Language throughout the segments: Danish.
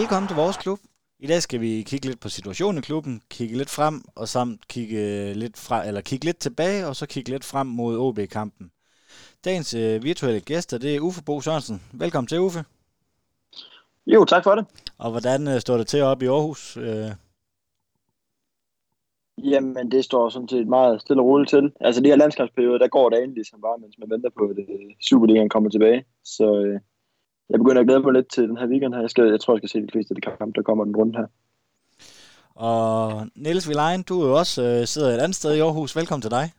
Velkommen til vores klub. I dag skal vi kigge lidt på situationen i klubben, kigge lidt frem, og samt kigge lidt, fra, eller kigge lidt tilbage, og så kigge lidt frem mod OB-kampen. Dagens øh, virtuelle gæster, det er Uffe Bo Sørensen. Velkommen til, Uffe. Jo, tak for det. Og hvordan øh, står det til op i Aarhus? Øh? Jamen, det står sådan set meget stille og roligt til. Altså, de her landskabsperioder, der går dagen ligesom bare, mens man venter på, at øh, Superligaen kommer tilbage. Så øh, jeg begynder at glæde mig lidt til den her weekend her. Jeg, skal, jeg tror, jeg skal se de fleste af de kampe, der kommer den rundt her. Og Niels Vilein, du er jo også øh, sidder et andet sted i Aarhus. Velkommen til dig.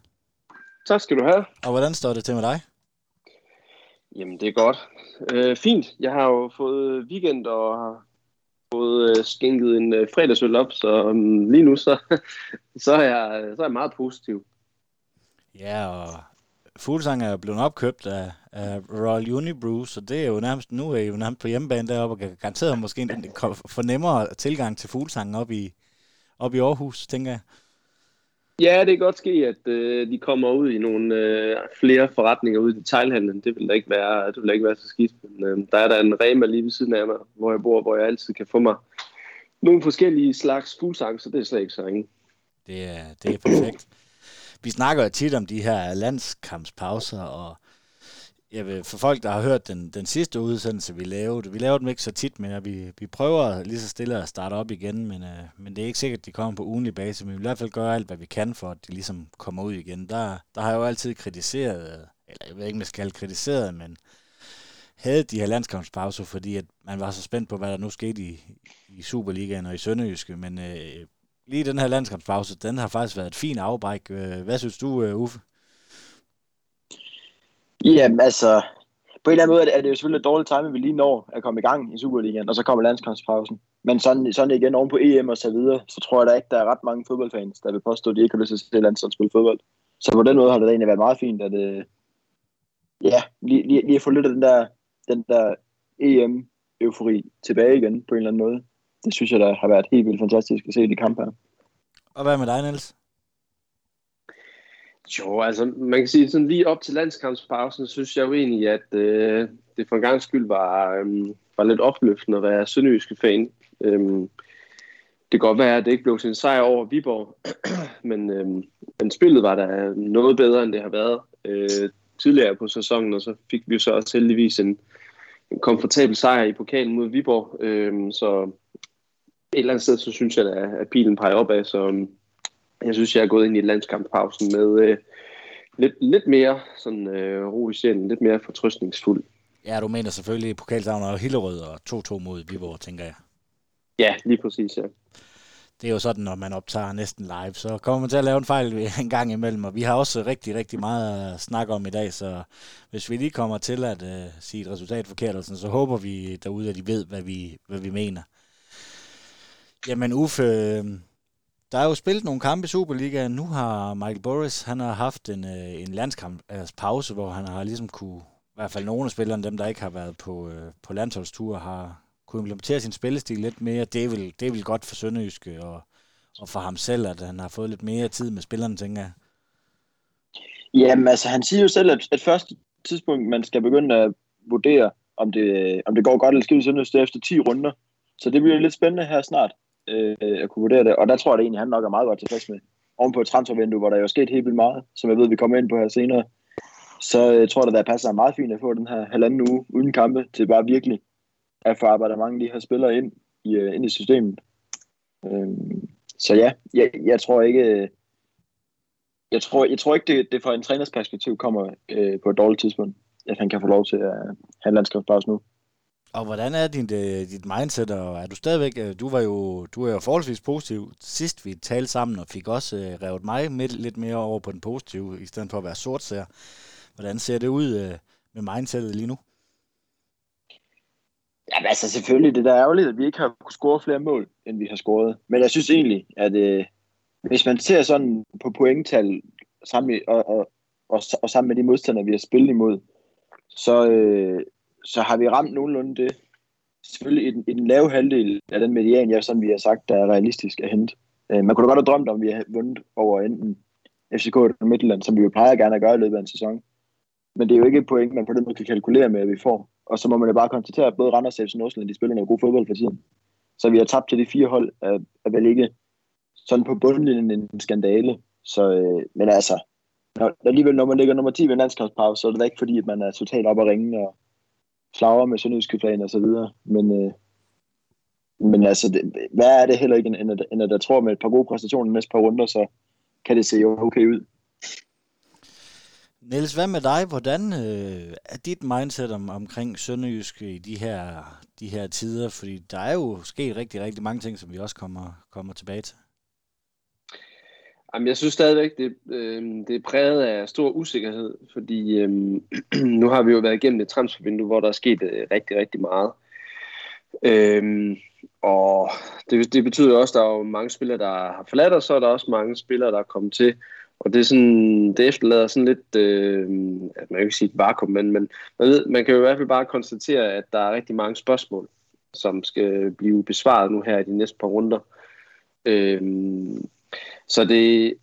Tak skal du have. Og hvordan står det til med dig? Jamen, det er godt. Øh, fint. Jeg har jo fået weekend og har fået øh, skænket en øh, fredagsøl op, så um, lige nu så, så, er jeg, så er jeg meget positiv. Ja, og Fuglsang er blevet opkøbt af, af Royal Unibrew, så det er jo nærmest, nu er I jo nærmest på hjemmebane deroppe, og kan garanteret måske en fornemmere tilgang til Fuglsang op i, op i Aarhus, tænker jeg. Ja, det kan godt ske, at øh, de kommer ud i nogle øh, flere forretninger ude i detailhandlen. Det vil da ikke være, det vil da ikke være så skidt. Men, øh, der er der en Rema lige ved siden af mig, hvor jeg bor, hvor jeg altid kan få mig nogle forskellige slags fuglsang, så det er slet ikke så ringe. Det er, det er perfekt. Vi snakker jo tit om de her landskampspauser, og jeg vil, for folk, der har hørt den, den sidste udsendelse, vi lavede, vi lavede dem ikke så tit, men vi, vi prøver lige så stille at starte op igen, men, øh, men det er ikke sikkert, at de kommer på ugenlig base, men vi vil i hvert fald gøre alt, hvad vi kan for, at de ligesom kommer ud igen. Der, der har jeg jo altid kritiseret, eller jeg ved ikke, om jeg skal kritiseret, men havde de her landskampspauser, fordi at man var så spændt på, hvad der nu skete i, i Superligaen og i Sønderjyske, men øh, lige den her landskampspause, den har faktisk været et fint afbræk. Øh, hvad synes du, øh, Uffe? Jamen altså, på en eller anden måde er det jo selvfølgelig et dårligt timing, vi lige når at komme i gang i Superligaen, og så kommer landskampspausen. Men sådan, sådan igen oven på EM og så videre, så tror jeg da ikke, der er ret mange fodboldfans, der vil påstå, at de ikke har lyst til at se landshold spille fodbold. Så på den måde har det egentlig været meget fint, at øh, ja, lige, lige, lige at få lidt af den der, den der EM-eufori tilbage igen på en eller anden måde. Det synes jeg, der har været helt vildt fantastisk at se i de kampe her. Og hvad med dig, Niels? Jo, altså man kan sige, sådan lige op til landskampspausen, synes jeg jo egentlig, at øh, det for en gang skyld var, øh, var lidt opløftende at være sønderjyske fan. Øh, det kan godt være, at det ikke blev sin sejr over Viborg, men, øh, men spillet var da noget bedre, end det har været øh, tidligere på sæsonen, og så fik vi så også heldigvis en, en komfortabel sejr i pokalen mod Viborg. Øh, så et eller andet sted, så synes jeg, at pilen peger opad, så jeg synes, jeg er gået ind i landskampspausen med øh, lidt, lidt mere sådan, øh, ro i sjælen, lidt mere fortrøstningsfuld. Ja, du mener selvfølgelig pokalsavner og Hillerød og 2-2 mod Viborg, tænker jeg. Ja, lige præcis, ja. Det er jo sådan, når man optager næsten live, så kommer man til at lave en fejl en gang imellem, og vi har også rigtig, rigtig meget at snakke om i dag, så hvis vi lige kommer til at uh, sige et resultat forkert, så håber vi derude, at de ved, hvad vi, hvad vi mener. Jamen Uffe, øhm, der er jo spillet nogle kampe i Superligaen. Nu har Michael Boris, han har haft en, øh, en landskamp, altså pause, hvor han har ligesom kunne, i hvert fald nogle af spillerne, dem der ikke har været på, øh, på landsholdstur, har kunne implementere sin spillestil lidt mere. Det er vel, det er vel godt for Sønderjyske og, og for ham selv, at han har fået lidt mere tid med spillerne, tænker jeg. Jamen altså, han siger jo selv, at, at første tidspunkt, man skal begynde at vurdere, om det, om det går godt eller skidt i Sønderjyske, efter 10 runder. Så det bliver lidt spændende her snart øh, at kunne vurdere det. Og der tror jeg det egentlig, han nok er meget godt tilfreds med. Oven på et transfervindue, hvor der jo er sket helt vildt meget, som jeg ved, vi kommer ind på her senere. Så øh, jeg tror, at der passer meget fint at få den her halvanden uge uden kampe, til bare virkelig at få arbejdet mange af de her spillere ind i, øh, ind i systemet. Øh, så ja, jeg, jeg tror ikke, øh, jeg tror, jeg tror ikke, det, det fra en træners perspektiv kommer øh, på et dårligt tidspunkt, at han kan få lov til at have en landskabspause nu. Og hvordan er din, øh, dit mindset, og er du stadigvæk, øh, du var jo, du er jo forholdsvis positiv sidst vi talte sammen, og fik også uh, revet mig med, lidt mere over på den positive, i stedet for at være sortser. Hvordan ser det ud uh, med mindsetet lige nu? Ja, altså selvfølgelig, det der er ærgerligt, at vi ikke har kunnet score flere mål, end vi har scoret. Men jeg synes egentlig, at uh, hvis man ser sådan på pointtal sammen, og, og, og, og sammen med de modstandere, vi har spillet imod, så, uh, så har vi ramt nogenlunde det. Selvfølgelig i den, i den lave halvdel af den median, jeg sådan vi har sagt, der er realistisk at hente. Øh, man kunne da godt have drømt om, at vi havde vundet over enten FCK eller Midtjylland, som vi jo plejer gerne at gøre i løbet af en sæson. Men det er jo ikke et point, man på den måde kan kalkulere med, at vi får. Og så må man jo bare konstatere, at både Randers og FC Nordsjælland, de spiller noget god fodbold for tiden. Så vi har tabt til de fire hold, øh, er, er vel ikke sådan på bundlinjen en skandale. Så, øh, men altså, når, alligevel når man ligger nummer 10 ved landskabspause, så er det da ikke fordi, at man er totalt op og ringe og flagre med sønderjyske flag og så videre. Men, øh, men altså, det, hvad er det heller ikke, end at, end at jeg tror med et par gode præstationer næste par runder, så kan det se okay ud. Niels, hvad med dig? Hvordan øh, er dit mindset om, omkring Sønderjysk i de her, de her tider? Fordi der er jo sket rigtig, rigtig mange ting, som vi også kommer, kommer tilbage til. Jamen, jeg synes stadigvæk, det, øh, det er præget af stor usikkerhed, fordi øh, nu har vi jo været igennem et transfervindue, hvor der er sket øh, rigtig, rigtig meget. Øh, og det, det betyder også, at der er jo mange spillere, der har forladt os, så er der også mange spillere, der er kommet til. Og det, er sådan, det efterlader sådan lidt, øh, at man kan ikke sige et vakuum, men, men man, ved, man kan jo i hvert fald bare konstatere, at der er rigtig mange spørgsmål, som skal blive besvaret nu her i de næste par runder. Øh, så det,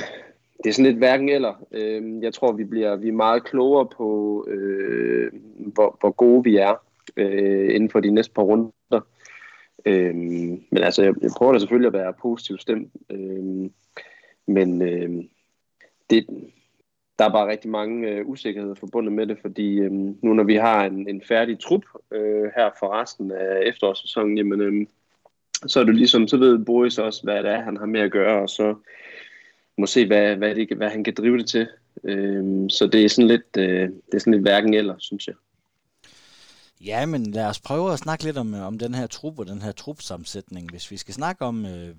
det er sådan lidt hverken eller. Øh, jeg tror, vi bliver vi er meget klogere på, øh, hvor, hvor gode vi er øh, inden for de næste par runder. Øh, men altså, jeg, jeg prøver da selvfølgelig at være positiv stemt. Øh, men øh, det, der er bare rigtig mange øh, usikkerheder forbundet med det, fordi øh, nu når vi har en, en færdig trup øh, her for resten af efterårssæsonen, jamen, øh, så er det ligesom, så ved Boris også, hvad det er, han har med at gøre, og så må se, hvad, hvad, det, hvad han kan drive det til. Øh, så det er sådan lidt, øh, det er sådan lidt hverken eller, synes jeg. Ja, men lad os prøve at snakke lidt om, om den her trup og den her trupsammensætning. Hvis vi skal snakke om, øh,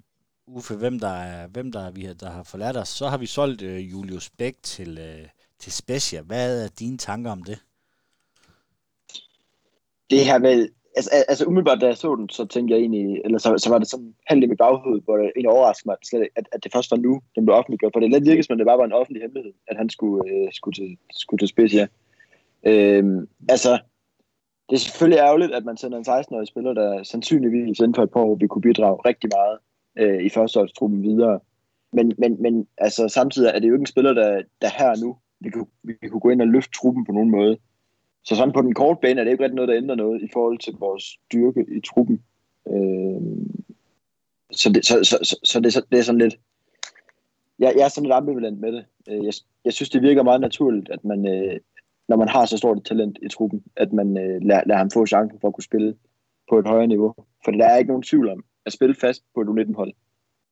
Uffe, hvem der er, hvem der, vi har, der har forladt os, så har vi solgt øh, Julius Bæk til, øh, til Specia. Hvad er dine tanker om det? Det her vel, altså, altså umiddelbart da jeg så den, så tænkte jeg egentlig, eller så, så var det sådan halvt i mit baghoved, hvor det egentlig overraskede mig, at, at, at det først var nu, den blev offentliggjort. For det lidt virkede som, det bare var en offentlig hemmelighed, at han skulle, øh, skulle, til, skulle til ja. Øhm, altså, det er selvfølgelig ærgerligt, at man sender en 16-årig spiller, der sandsynligvis inden for et par år vil kunne bidrage rigtig meget øh, i førsteholdstruppen videre. Men, men, men altså, samtidig er det jo ikke en spiller, der, der her nu vi kunne, vi kunne gå ind og løfte truppen på nogen måde. Så sådan på den korte bane er det ikke rigtig noget, der ændrer noget i forhold til vores styrke i truppen. Øh, så, det, så, så, så, så, det, så det er sådan lidt... Jeg, jeg er sådan lidt ambivalent med det. Øh, jeg, jeg synes, det virker meget naturligt, at man, øh, når man har så stort et talent i truppen, at man øh, lader, lader ham få chancen for at kunne spille på et højere niveau. For der er ikke nogen tvivl om, at spille fast på et U19-hold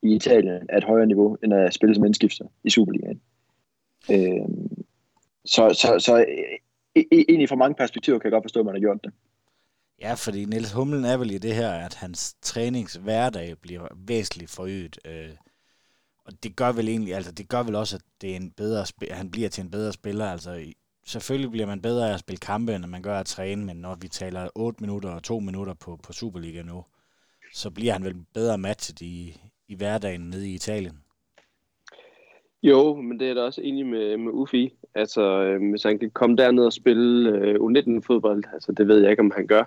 i Italien er et højere niveau, end at spille som indskifter i Superligaen. Øh, så, så, så egentlig fra mange perspektiver kan jeg godt forstå, at man har gjort det. Ja, fordi Niels Hummelen er vel i det her, at hans træningshverdag bliver væsentligt forøget. Øh, og det gør vel egentlig, altså det gør vel også, at det er en bedre, han bliver til en bedre spiller. Altså selvfølgelig bliver man bedre af at spille kampe, end man gør at træne, men når vi taler 8 minutter og 2 minutter på, på Superliga nu, så bliver han vel bedre matchet i, i hverdagen nede i Italien. Jo, men det er da også enig med, med Uffi. Altså, øh, hvis han kan komme derned og spille øh, U19-fodbold, altså det ved jeg ikke, om han gør.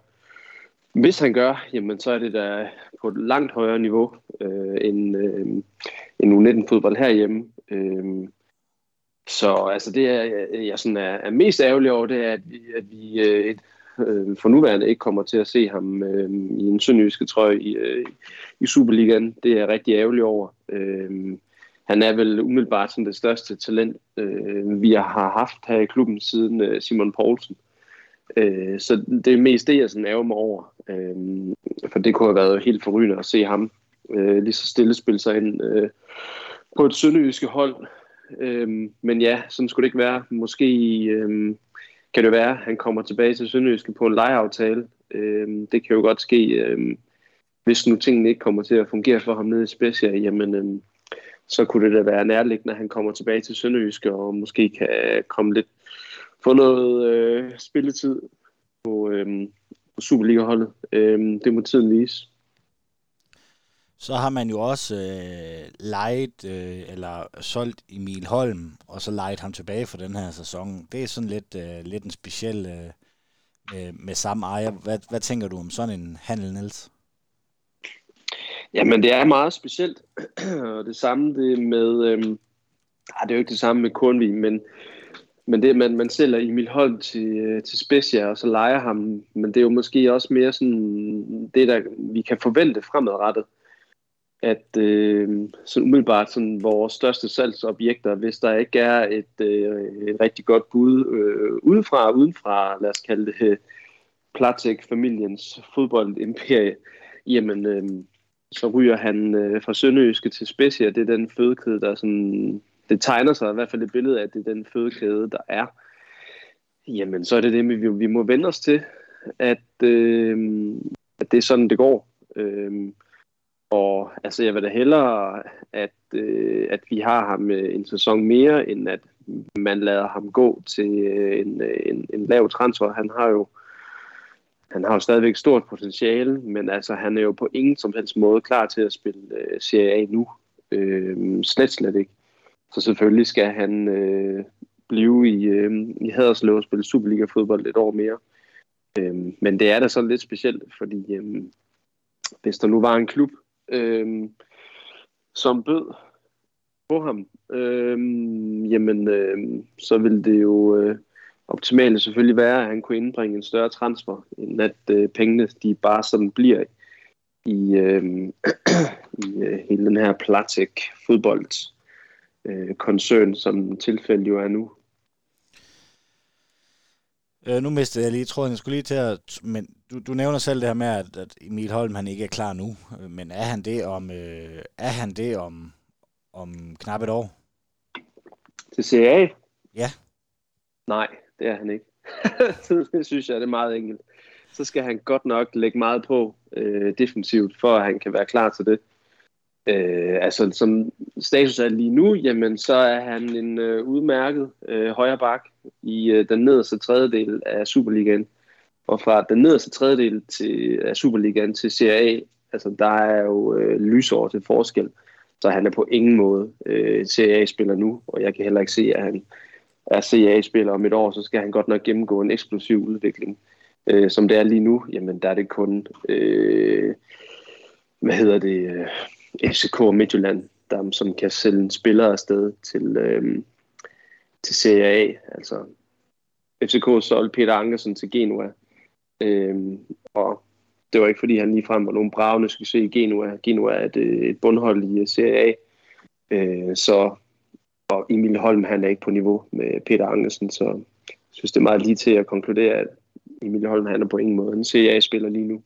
Hvis han gør, jamen så er det da på et langt højere niveau øh, end, øh, end U19-fodbold herhjemme. Øh, så altså det, er, jeg sådan er, er mest ærgerlig over, det er, at vi, at vi øh, et, øh, for nuværende ikke kommer til at se ham øh, i en sønderjyske trøje i, øh, i Superligaen. Det er jeg rigtig ærgerlig over. Øh, han er vel umiddelbart sådan det største talent, øh, vi har haft her i klubben siden øh, Simon Poulsen. Øh, så det er mest det, jeg sådan ærger mig over. Øh, for det kunne have været helt forrygende at se ham øh, lige så stille spille sig ind øh, på et sønderjyske hold. Øh, men ja, sådan skulle det ikke være. Måske øh, kan det være, at han kommer tilbage til Sønderjyske på en lejeaftale. Øh, det kan jo godt ske, øh, hvis nu tingene ikke kommer til at fungere for ham nede i Specia, jamen øh, så kunne det da være nærliggende, at han kommer tilbage til Sønderjyske og måske kan komme lidt få noget øh, spilletid på, øh, på Superliga-holdet. Øh, det må tiden vise. Så har man jo også øh, lejet øh, eller solgt Emil Holm, og så lejet ham tilbage for den her sæson. Det er sådan lidt, øh, lidt en speciel øh, med, med samme ejer. Hvad, hvad tænker du om sådan en handel, Niels? Jamen, det er meget specielt. og det samme det med... Øhm, ah, det er jo ikke det samme med kornvin, men men det, man, man sælger Emil Holm til, øh, til Specia, og så leger ham, men det er jo måske også mere sådan, det der vi kan forvente fremadrettet, at øh, så umiddelbart sådan vores største salgsobjekter, hvis der ikke er et, øh, et rigtig godt bud øh, udefra, udenfra, lad os kalde det øh, Platek-familiens fodboldimperie, jamen øh, så ryger han øh, fra Sønderjyske til Specia, det er den fødekæde, der sådan det tegner sig i hvert fald et billede af, at det er den fødekæde, der er, jamen så er det det, vi, vi må vende os til, at, øh, at det er sådan, det går. Øh, og altså, jeg vil da hellere, at, øh, at vi har ham øh, en sæson mere, end at man lader ham gå til øh, en, øh, en, en lav transfer. Han har jo han har jo stadigvæk stort potentiale, men altså, han er jo på ingen som helst måde klar til at spille øh, Serie A nu. Øh, slet, slet ikke. Så selvfølgelig skal han øh, blive i, øh, i Haderslev og spille Superliga-fodbold et år mere. Øh, men det er da sådan lidt specielt, fordi øh, hvis der nu var en klub, øh, som bød på ham, øh, jamen øh, så ville det jo øh, optimalt selvfølgelig være, at han kunne indbringe en større transfer, end at øh, pengene de bare sådan bliver i, øh, i øh, hele den her Platek fodbold øh, koncern, som tilfældet jo er nu. Øh, nu mistede jeg lige tråden. Jeg skulle lige til at... Men du, du nævner selv det her med, at, at Emil Holm han ikke er klar nu. Øh, men er han det om, øh, er han det om, om knap et år? Til CA? Ja. Nej, det er han ikke. det synes jeg, det er meget enkelt. Så skal han godt nok lægge meget på øh, defensivt, for at han kan være klar til det. Øh, altså som status er lige nu, jamen så er han en øh, udmærket øh, højre bak i øh, den nederste tredjedel af Superligaen. Og fra den nederste tredjedel til, af Superligaen til Serie A, altså der er jo øh, lysår til forskel. Så han er på ingen måde øh, Serie A-spiller nu, og jeg kan heller ikke se, at han er CA-spiller om et år, så skal han godt nok gennemgå en eksplosiv udvikling. Øh, som det er lige nu, jamen der er det kun, øh, hvad hedder det, øh, FCK og Midtjylland, der som kan sælge en spiller afsted til, øh, til Serie A. Altså, FCK solgte Peter Ankersen til Genua, øh, og det var ikke fordi han ligefrem var nogen bravende skulle se i Genua. Genua er et, øh, et bundhold i øh, Serie A, øh, så og Emil Holm han er ikke på niveau med Peter Angersen, så jeg synes det er meget lige til at konkludere, at Emil Holm han er på ingen måde en Serie A-spiller lige nu.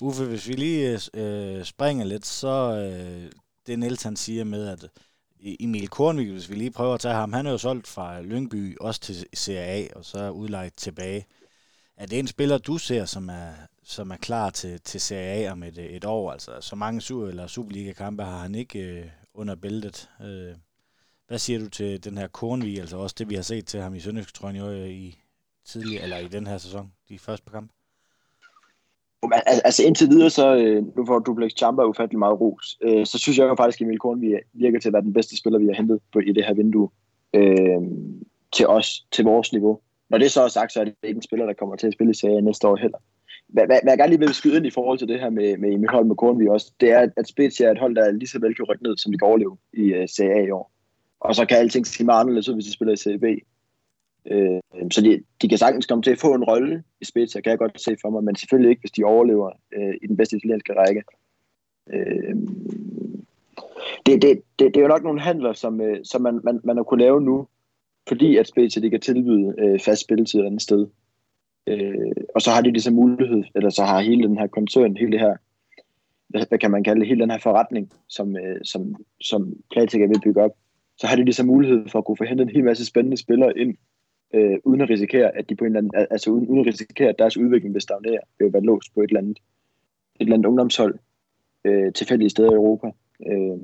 Uffe, hvis vi lige øh, springer lidt, så øh, det Niels han siger med, at øh, Emil Kornvik, hvis vi lige prøver at tage ham, han er jo solgt fra Lyngby også til Serie og så udlejet tilbage. Er det en spiller, du ser, som er, som er klar til, til Serie om et, øh, et år? Altså, så mange sur- eller Superliga-kampe har han ikke øh, under bæltet. Øh, hvad siger du til den her Kornvig, altså også det, vi har set til ham i Sønderjysk, i, øh, i tidligere, eller i den her sæson, de første par kampe? Altså indtil videre, så øh, nu får Duplex Champa ufattelig meget ros. Øh, så synes jeg jo faktisk, at Emil Korn virker til at være den bedste spiller, vi har hentet på, i det her vindue øh, til os, til vores niveau. Når det så er sagt, så er det ikke en spiller, der kommer til at spille i serien næste år heller. Hvad, hvad, hvad jeg gerne lige vil skyde ind i forhold til det her med, med Emil Holm og Kornvi også, det er, at Spezia er et hold, der lige så vel kan rykke ned, som de kan overleve i uh, CA i år. Og så kan alting se meget anderledes ud, hvis de spiller i CB. Øh, så de, de kan sagtens komme til at få en rolle i Spezia, kan jeg godt se for mig, men selvfølgelig ikke, hvis de overlever øh, i den bedste italienske række. Øh, det, det, det, det er jo nok nogle handler, som, øh, som man, man, man har kunnet lave nu, fordi at Spezia de kan tilbyde øh, fast spilletid et andet sted. Øh, og så har de ligesom mulighed, eller så har hele den her koncern, hele det her, hvad, hvad kan man kalde det, hele den her forretning, som, øh, som, som Platik er ved at bygge op, så har de ligesom mulighed for at kunne forhente en hel masse spændende spillere ind, øh, uden at risikere, at de på en eller anden, altså uden, uden at risikere, at deres udvikling vil stagnere vil at være låst på et eller andet, et eller andet ungdomshold øh, tilfældige steder i Europa. Øh,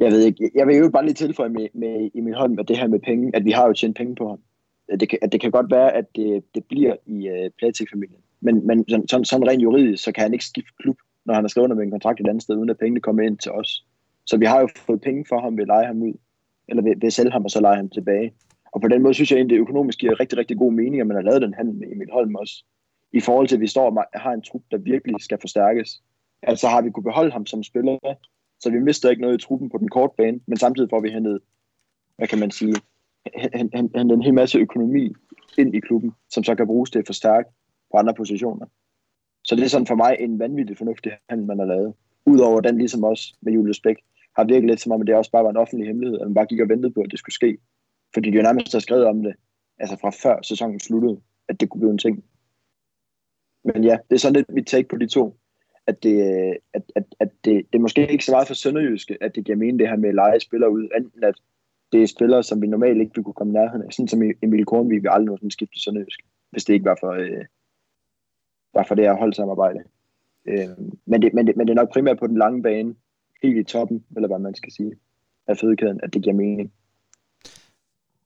jeg ved ikke, jeg vil jo bare lige tilføje med, med i min hånd med det her med penge, at vi har jo tjent penge på ham. At det kan, at det kan godt være, at det, det bliver i øh, Platik-familien. Men, men sådan, sådan, sådan rent juridisk, så kan han ikke skifte klub, når han har skrevet under med en kontrakt et andet sted, uden at pengene kommer ind til os. Så vi har jo fået penge for ham ved at lege ham ud, eller ved, ved at sælge ham og så lege ham tilbage. Og på den måde synes jeg egentlig, det økonomisk giver rigtig, rigtig god mening, at man har lavet den handel med Emil Holm også. I forhold til, at vi står og har en trup, der virkelig skal forstærkes. Altså har vi kunne beholde ham som spiller, så vi mister ikke noget i truppen på den korte bane, men samtidig får vi hentet, hvad kan man sige, hentet en hel masse økonomi ind i klubben, som så kan bruges til at forstærke på andre positioner. Så det er sådan for mig en vanvittig fornuftig handel, man har lavet. Udover den ligesom også med Julius Bæk, har virket lidt som om, at det også bare var en offentlig hemmelighed, at man bare gik og ventede på, at det skulle ske. Fordi de jo nærmest har skrevet om det, altså fra før sæsonen sluttede, at det kunne blive en ting. Men ja, det er sådan lidt mit take på de to. At det, øh, at, at, at det, det er måske ikke så meget for Sønderjyske, at det giver mening det her med at lege spillere ud, enten at det er spillere, som vi normalt ikke ville kunne komme nærheden af. Sådan som e- Emil Kornvig vi aldrig nogensinde skifte Sønderjysk, hvis det ikke var for, øh, var for det her holdsamarbejde. Øh, men, det, men, det, men det er nok primært på den lange bane, helt i toppen, eller hvad man skal sige, af fødekæden, at det giver mening.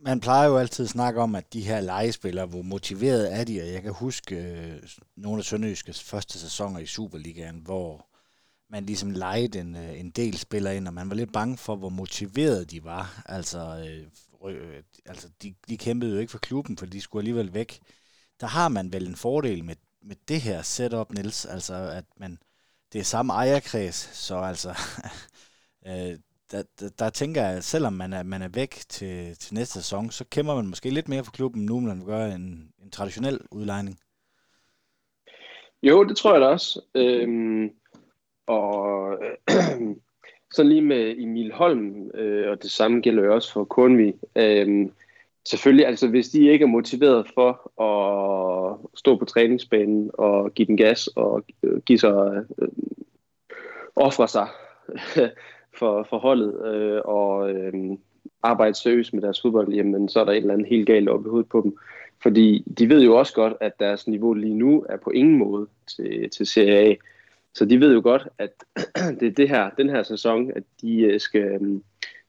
Man plejer jo altid at snakke om, at de her legespillere, hvor motiveret er de, og jeg kan huske øh, nogle af Sønderjyskes første sæsoner i Superligaen, hvor man ligesom legede en, øh, en del spillere ind, og man var lidt bange for, hvor motiveret de var. Altså, øh, øh, altså de, de kæmpede jo ikke for klubben, for de skulle alligevel væk. Der har man vel en fordel med, med det her setup, Nils, altså at man, det er samme ejerkreds, så altså, øh, der, der, der tænker jeg, at selvom man er, man er væk til, til næste sæson, så kæmper man måske lidt mere for klubben nu, end man gør en, en traditionel udlejning. Jo, det tror jeg da også. Øhm, og øh, så lige med Emil Holm, øh, og det samme gælder jo også for Kornvi. Øh, selvfølgelig, altså hvis de ikke er motiveret for at stå på træningsbanen og give den gas og øh, give sig, øh, ofre sig for, for holdet øh, og øh, arbejde seriøst med deres fodbold, jamen så er der et eller andet helt galt oppe i hovedet på dem. Fordi de ved jo også godt, at deres niveau lige nu er på ingen måde til, til Serie A. Så de ved jo godt, at det er det her, den her sæson, at de øh, skal, øh,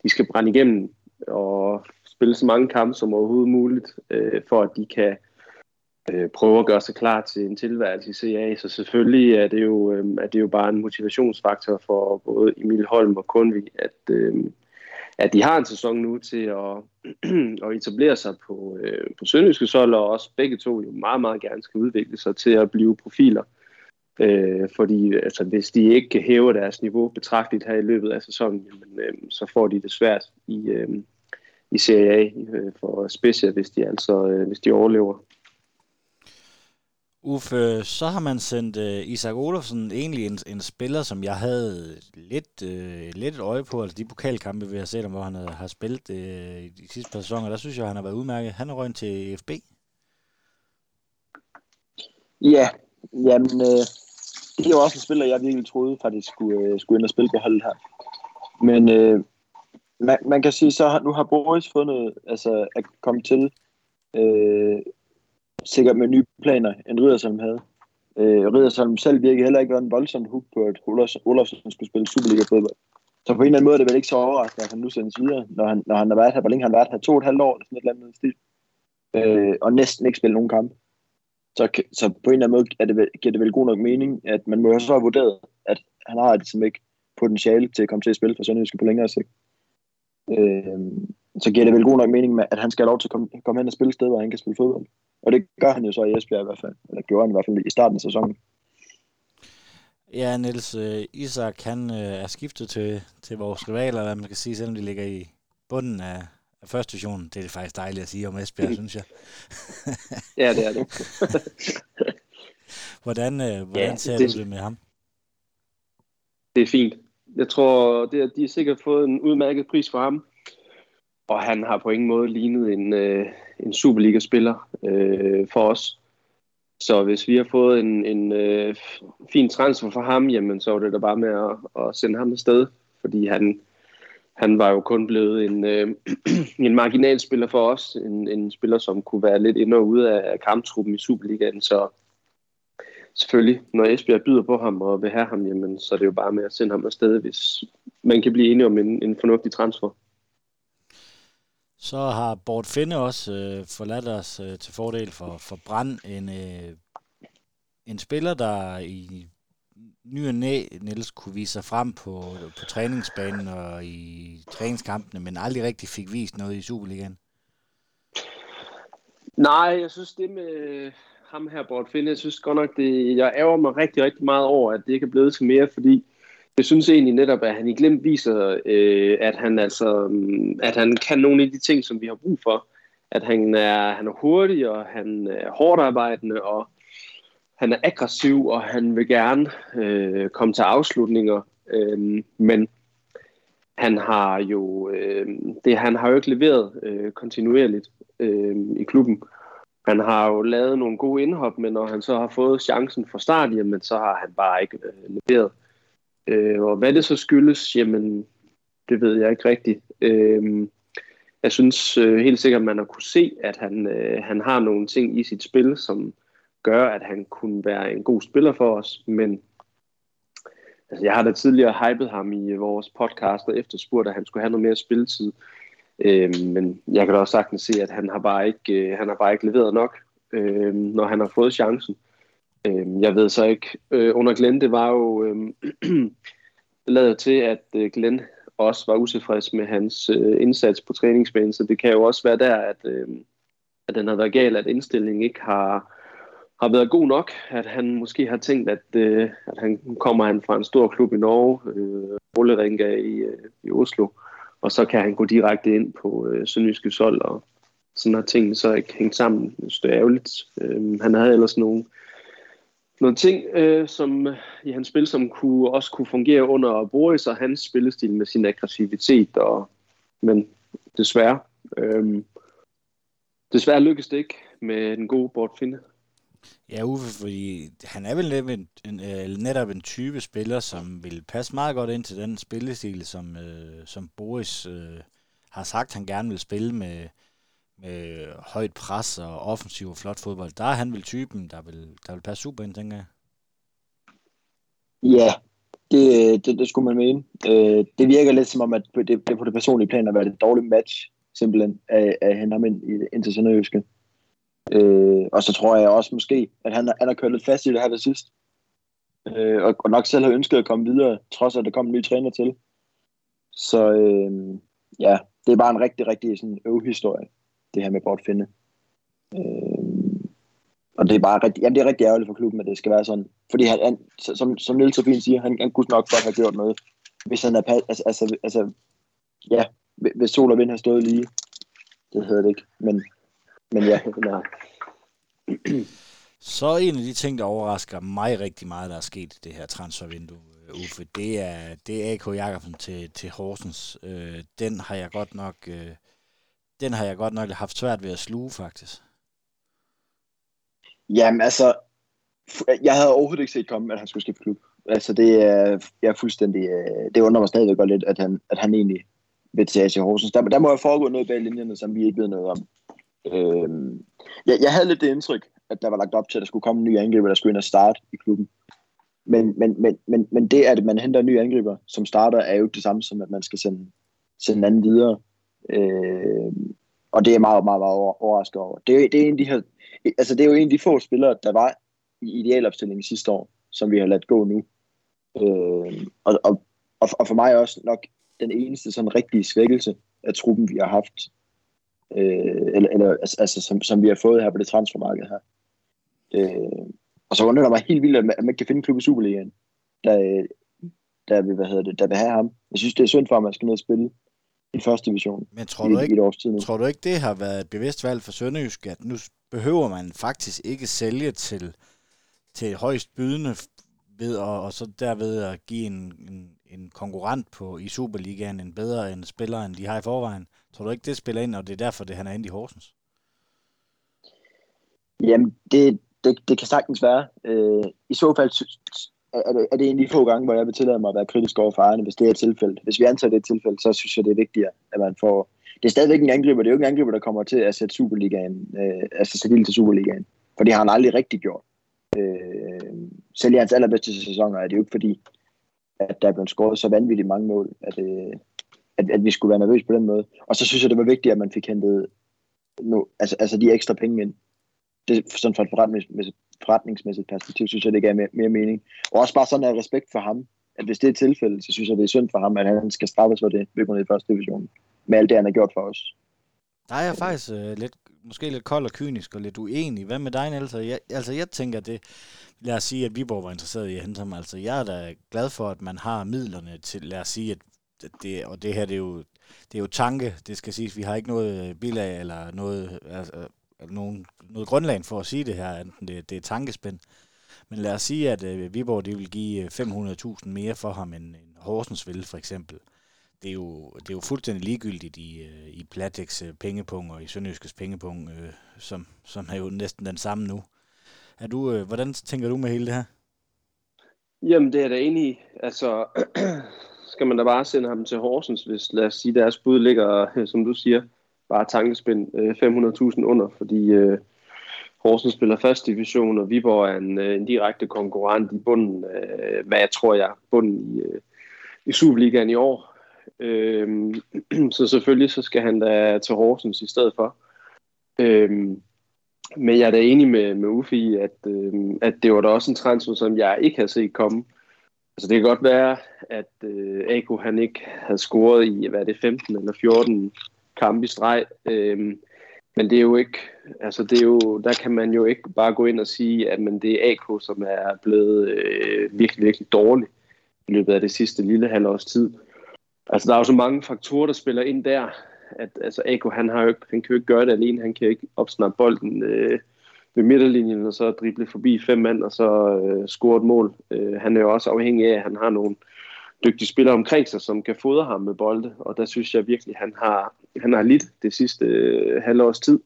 de skal brænde igennem og spille så mange kampe som overhovedet muligt, øh, for at de kan øh, prøve at gøre sig klar til en tilværelse i CA. Så selvfølgelig er det jo, øh, er det jo bare en motivationsfaktor for både Emil Holm og Kunvi, at, øh, at de har en sæson nu til at, at etablere sig på, øh, på Sønderjyske Sol, og også begge to jo meget, meget gerne skal udvikle sig til at blive profiler Øh, fordi altså, hvis de ikke hæver deres niveau betragteligt her i løbet af sæsonen, jamen, øh, så får de det svært i, øh, i Serie A øh, for Spezia, hvis de altså øh, hvis de overlever. Uffe, så har man sendt uh, Isak Olofsen egentlig en, en spiller, som jeg havde lidt, uh, lidt et øje på, altså de pokalkampe, vi har set, hvor han har spillet uh, i de sidste par sæsoner, der synes jeg, han har været udmærket. Han er røgnet til FB. Ja, jamen, øh, det er jo også en spiller, jeg virkelig troede faktisk skulle, øh, skulle ind og spille på holdet her. Men øh, man, man kan sige, så har, nu har Boris fundet, altså at komme til, øh, sikkert med nye planer, end Ridersholm havde. Øh, Ridersholm selv virkede heller ikke være en voldsom hook på, at Olofsson skulle spille Superliga-fodbold. Så på en eller anden måde er det vel ikke så overraskende, at han nu sendes videre, når han, når han har været her. Hvor længe har han været her? To og et halvt år, eller sådan et eller andet stil. Øh, og næsten ikke spille nogen kamp så, så på en eller anden måde er det, vel, giver det vel god nok mening, at man må så have vurderet, at han har det som ikke potentiale til at komme til at spille for Sønderjyske på længere sigt. Øh, så giver det vel god nok mening, at han skal have lov til at komme, komme hen og spille et sted, hvor han kan spille fodbold. Og det gør han jo så i Esbjerg i hvert fald, eller gjorde han i hvert fald i starten af sæsonen. Ja, Niels uh, Isak, han uh, er skiftet til, til vores rivaler, hvad man kan sige, selvom de ligger i bunden af, første division. Det er faktisk dejligt at sige om Esbjerg, synes jeg. ja, det er det. hvordan øh, hvordan ja, ser det, du det med ham? Det er fint. Jeg tror, det er, de har sikkert fået en udmærket pris for ham. Og han har på ingen måde lignet en, øh, en Superliga-spiller øh, for os. Så hvis vi har fået en, en øh, fin transfer for ham, jamen så er det da bare med at, at sende ham afsted. Fordi han, han var jo kun blevet en, øh, en marginalspiller for os, en, en spiller, som kunne være lidt ind og ude af kamptruppen i Superligaen, så selvfølgelig, når Esbjerg byder på ham og vil have ham, jamen, så er det jo bare med at sende ham afsted, hvis man kan blive enige om en, en fornuftig transfer. Så har Bort Finde også øh, forladt os øh, til fordel for, for Brand, en, øh, en spiller, der i ny og næ, Niels, kunne vise sig frem på, på træningsbanen og i træningskampene, men aldrig rigtig fik vist noget i Superligaen? Nej, jeg synes det med ham her, Bort Finde, jeg synes godt nok, det, jeg ærger mig rigtig, rigtig meget over, at det ikke er blevet til mere, fordi jeg synes egentlig netop, at han i glemt viser, øh, at, han altså, mm, at han kan nogle af de ting, som vi har brug for. At han er, han er hurtig, og han er hårdt arbejdende, og han er aggressiv, og han vil gerne øh, komme til afslutninger. Øh, men han har jo øh, det, han har jo ikke leveret øh, kontinuerligt øh, i klubben. Han har jo lavet nogle gode indhop, men når han så har fået chancen fra start, jamen, så har han bare ikke øh, leveret. Øh, og hvad det så skyldes, jamen, det ved jeg ikke rigtigt. Øh, jeg synes øh, helt sikkert, at man har kunne se, at han, øh, han har nogle ting i sit spil, som gør, at han kunne være en god spiller for os, men altså, jeg har da tidligere hypet ham i vores podcast og efterspurgt, at han skulle have noget mere spilletid. Øh, men jeg kan da også sagtens se, at han har bare ikke, øh, han har bare ikke leveret nok, øh, når han har fået chancen. Øh, jeg ved så ikke, øh, under Glenn, det var jo, øh, det lader til, at øh, Glenn også var utilfreds med hans øh, indsats på træningsbanen, så det kan jo også være der, at, øh, at den har været gal, at indstillingen ikke har, har været god nok, at han måske har tænkt, at, øh, at han kommer han fra en stor klub i Norge, øh, Rollerenga i, øh, i Oslo, og så kan han gå direkte ind på øh, Sønderjyske Sold, og sådan har tingene så ikke hængt sammen. Det er ærgerligt. Øh, han havde ellers nogle, nogle ting øh, som, øh, i hans spil, som kunne, også kunne fungere under Boris og hans spillestil med sin aggressivitet, og, men desværre, øh, desværre lykkedes det ikke med den gode Bort Finde. Ja, Uffe, fordi han er vel netop en, en, øh, netop en type spiller, som vil passe meget godt ind til den spillestil, som, øh, som Boris øh, har sagt, han gerne vil spille med, med højt pres og offensiv og flot fodbold. Der er han vel typen, der vil, der vil passe super ind, tænker jeg. Ja, det, det, det skulle man mene. Øh, det virker lidt som om, at det, det på det personlige plan har været et dårligt match, simpelthen, af, af hende ham ind, ind til Sønderjyske. Øh, Øh, og så tror jeg også måske, at han, han har kørt lidt fast i det her ved sidst. Øh, og, og nok selv har ønsket at komme videre, trods at der kom en ny træner til. Så øh, ja, det er bare en rigtig, rigtig sådan øvhistorie, det her med Bort Finde. Øh, og det er bare rigtig, jamen det er rigtig ærgerligt for klubben, at det skal være sådan. Fordi han, han som, som Niels så fint siger, han, han kunne nok godt have gjort noget, hvis han er, altså, altså, altså ja, hvis sol og vind har stået lige. Det hedder det ikke, men men ja, nej. Så en af de ting, der overrasker mig rigtig meget, der er sket i det her transfervindue, øh, Uffe, det er, det er AK Jakobsen til, til Horsens. Øh, den har jeg godt nok øh, den har jeg godt nok haft svært ved at sluge, faktisk. Jamen altså, jeg havde overhovedet ikke set komme, at han skulle skifte klub. Altså det er, jeg er fuldstændig, øh, det undrer mig stadigvæk godt lidt, at han, at han egentlig vil til AC Horsens. Der, der må have foregået noget bag linjerne, som vi ikke ved noget om. Øh, jeg, jeg havde lidt det indtryk, at der var lagt op til, at der skulle komme en ny angriber, der skulle ind og starte i klubben. Men, men, men, men, men det, at man henter en ny angriber, som starter, er jo det samme som, at man skal sende, sende en anden videre. Øh, og det er meget, meget, meget overrasket over. Det, det, er en af de her, altså det er jo en af de få spillere, der var i idealopstillingen sidste år, som vi har ladt gå nu. Øh, og, og, og for mig også nok den eneste sådan rigtige svækkelse af truppen, vi har haft øh, eller, eller altså, altså som, som vi har fået her på det transfermarked her. Øh, og så undrer det mig helt vildt, at man, at man kan finde en klub i Superligaen, der, der, vil, hvad hedder det, der vil have ham. Jeg synes, det er synd for, at man skal ned og spille i første division Men tror du, i, ikke, et tid nu. tror du ikke, det har været et bevidst valg for Sønderjysk, at nu behøver man faktisk ikke sælge til, til højst bydende ved at, og så derved at give en, en, en konkurrent på i Superligaen en bedre en spiller, end de har i forvejen. Tror du ikke, det spiller ind, og det er derfor, det han er inde i Horsens? Jamen, det, det, det kan sagtens være. Øh, I så fald er det, er det en af de få gange, hvor jeg vil tillade mig at være kritisk over for ejerne, hvis det er et tilfælde. Hvis vi antager det et tilfælde, så synes jeg, det er vigtigere, at man får... Det er stadigvæk en angriber. Det er jo ikke en angriber, der kommer til at sætte Superligaen, øh, altså sætte til Superligaen. For det har han aldrig rigtig gjort. Øh, selv i hans allerbedste sæsoner er det jo ikke fordi, at der er blevet scoret så vanvittigt mange mål, at, øh, at, at vi skulle være nervøse på den måde. Og så synes jeg, det var vigtigt, at man fik hentet nu, altså, altså de ekstra penge ind. Det, sådan fra et forretningsmæssigt, forretningsmæssigt perspektiv, synes jeg, det gav mere, mere mening. Og også bare sådan af respekt for ham, at hvis det er tilfældet, så synes jeg, det er synd for ham, at han skal straffes for det, ved i første division, med alt det, han har gjort for os. Der er jeg faktisk øh, lidt, måske lidt kold og kynisk og lidt uenig. Hvad med dig, Niels? Altså, jeg, altså, jeg tænker det, lad os sige, at Viborg var interesseret i at hente ham. Altså, jeg er da glad for, at man har midlerne til, lad os sige, at det, og det her, det er jo, det er jo tanke, det skal siges, vi har ikke noget øh, bilag eller noget, altså, øh, nogen, noget grundlag for at sige det her, enten det, det er tankespænd. Men lad os sige, at øh, Viborg det vil give øh, 500.000 mere for ham, end, end Horsens vil, for eksempel det er jo, det er jo fuldstændig ligegyldigt i, øh, i Platex øh, pengepunkt og i Sønderjyskes pengepunkt, øh, som, som er jo næsten den samme nu. Er du, øh, hvordan tænker du med hele det her? Jamen, det er da enig i. Altså, skal man da bare sende ham til Horsens, hvis, lad os sige, deres bud ligger, som du siger, bare tankespind øh, 500.000 under, fordi øh, Horsens spiller første division, og Viborg er en, øh, en direkte konkurrent i bunden, øh, hvad jeg tror jeg, bunden i, øh, i Superligaen i år. Øh, så selvfølgelig så skal han da til Horsens i stedet for. Øh, men jeg er da enig med, med Uffe i, at, øh, at det var da også en transfer, som jeg ikke havde set komme. Altså det kan godt være, at øh, Ako han ikke havde scoret i, hvad er det, 15 eller 14 kampe i streg. Øhm, men det er jo ikke, altså det er jo, der kan man jo ikke bare gå ind og sige, at men det er AK, som er blevet øh, virkelig, virkelig dårlig i løbet af det sidste lille halvårs tid. Altså, der er jo så mange faktorer, der spiller ind der, at altså, AK, han, har jo ikke, han kan jo ikke gøre det alene. Han kan jo ikke opsnappe bolden øh, ved midterlinjen, og så drible forbi fem mand, og så øh, score et mål. Øh, han er jo også afhængig af, at han har nogle dygtige spillere omkring sig, som kan fodre ham med bolde, og der synes jeg virkelig, han har, han har lidt det sidste øh, halvårs tid,